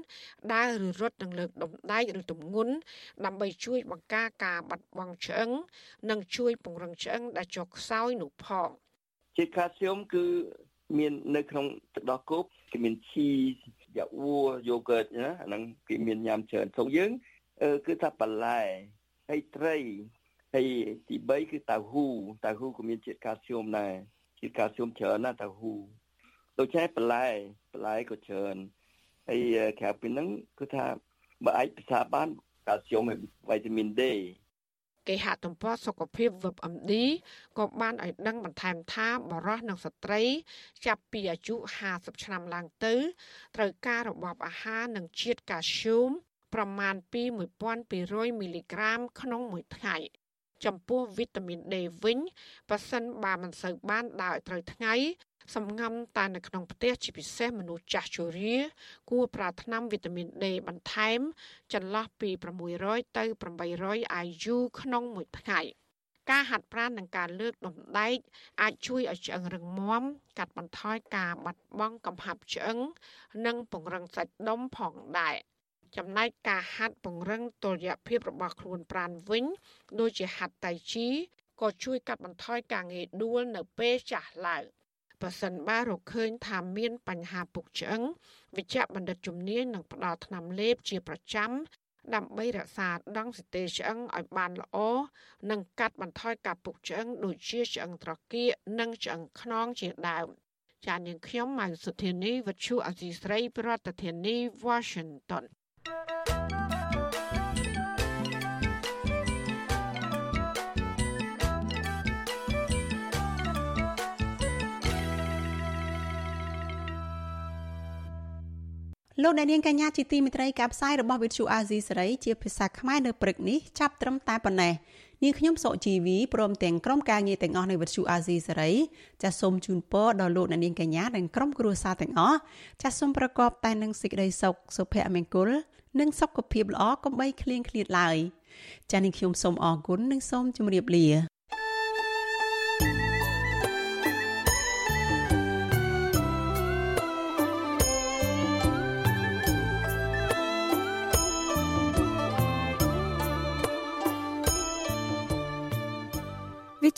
ដើរឬរត់នឹងលើកដុំដែកឬទម្ងន់ដើម្បីជួយបង្ការការបាត់បង់ឆ្អឹងនិងជួយពង្រឹងឆ្អឹងដែលចុះខ្សោយនោះផងជាតិកាល់ស្យូមគឺមាននៅក្នុងទឹកដោះគោគេមានឈី យ៉ាវ៉ូយូហ្គតណាអាហ្នឹងគេមានញ៉ាំច្រើនស្រុកយើងគឺថាបន្លែហើយត្រីហើយទី3គឺតៅហ៊ូតៅហ៊ូក៏មានជាតិកាល់ស្យូមដែរជាតិកាល់ស្យូមច្រើនណាស់តៅហ៊ូដូច្នេះបន្លែបន្លែក៏ច្រើនហើយក្រៅពីហ្នឹងគឺថាបើអាចពិសាបានកាល់ស្យូមវីតាមីន D គេហទំព័រសុខភាព WebMD ក៏បានឲ្យដឹងបន្ថែមថាបរិសនិងស្ត្រី ចាប់ពីអាយុ50ឆ្នាំឡើងទៅ ត្រូវការរបបអាហារនិងជាតិកាល់ស្យូមប្រមាណពី1200មីលីក្រាមក្នុងមួយថ្ងៃចំពោះវីតាមីន D វិញប៉ះសិនបើមិនសូវបានដើរឲ្យត្រូវថ្ងៃ សម្ងំតែនៅក្នុងផ្ទះជាពិសេសមនុស្សចាស់ជរា គួរប្រើថ្នាំវីតាមីន D បន្ថែម ចន្លោះពី600ទៅ800 IU ក្នុងមួយថ្ងៃការហាត់ប្រាណនិងការលើកដុំដែកអាចជួយឲ្យឆ្អឹងរឹងមាំកាត់បន្ថយការបាត់បង់កំហាប់ឆ្អឹង និងពង្រឹងសាច់ដុំផងដែរចំណែកការហាត់ពង្រឹងតុល្យភាពរបស់ខ្លួនប្រាណវិញ ដូចជាហាត់តៃជីក៏ជួយកាត់បន្ថយការងាយដួលនៅពេលចាស់ឡើង ប្រសិនបើរកឃើញថាមានបញ្ហាពុកឆ្អឹងវិជ្ជបណ្ឌិតជំនាញនឹងផ្ដល់ថ្នាំលេបជាប្រចាំដើម្បីរក្សាដង់សីតេឆ្អឹងឲ្យបានល្អនិងកាត់បន្ថយការពុកឆ្អឹងដូចជាឆ្អឹងត្រគាកនិងឆ្អឹងខ្នងជាដើមចាននាងខ្ញុំម៉ៅសុធានីវិទ្យុអសីស្រីប្រធានាធិបតី Washington លោកអ្នកនាងកញ្ញាជាទីមេត្រីការផ្សាយរបស់វិទ្យុអាស៊ីសេរីជាភាសាខ្មែរនៅព្រឹកនេះចាប់ត្រឹមតែប៉ុណ្ណេះនាងខ្ញុំសុជីវីព្រមទាំងក្រុមការងារទាំងអស់នៃវិទ្យុអាស៊ីសេរីចាសសូមជូនពរដល់លោកអ្នកនាងកញ្ញានិងក្រុមគ្រួសារទាំងអស់ចាសសូមប្រកបតែនឹងសេចក្តីសុខសុភមង្គលនិងសុខភាពល្អកុំបីឃ្លៀងឃ្លាតឡើយចាសនាងខ្ញុំសូមអរគុណនិងសូមជម្រាបលា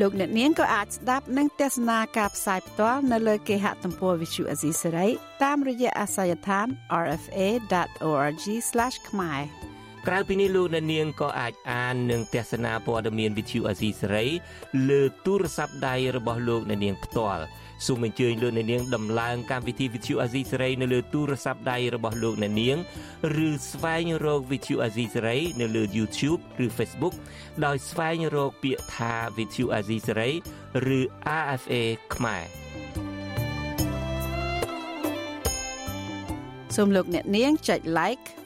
លោកអ្នកនាងក៏អាចស្ដាប់និងទស្សនាការផ្សាយផ្ទាល់នៅលើគេហទំព័រ Visual Asia សេរីតាមរយៈអាស័យដ្ឋាន rfa.org/ ខ្មែរ ក្រៅពីនេះលោកអ្នកនាងក៏អាចអាននិងទស្សនាព័ត៌មាន Visual Asia សេរីលើទូរស័ព្ទដៃរបស់លោកអ្នកនាងផ្ទាល់សូមអញ្ជើញលោកអ្នកនាងដំឡើងកម្មវិធី Vithu Azizi សេរីនៅលើទូរស័ព្ទដៃរបស់លោកអ្នកនាងឬស្វែងរក Vithu Azizi សេរីនៅលើ YouTube ឬ Facebook ដោយស្វែងរកពាក្យថា Vithu Azizi សេរីឬ RFA ខ្មែរសូមលោកអ្នកនាងចុច like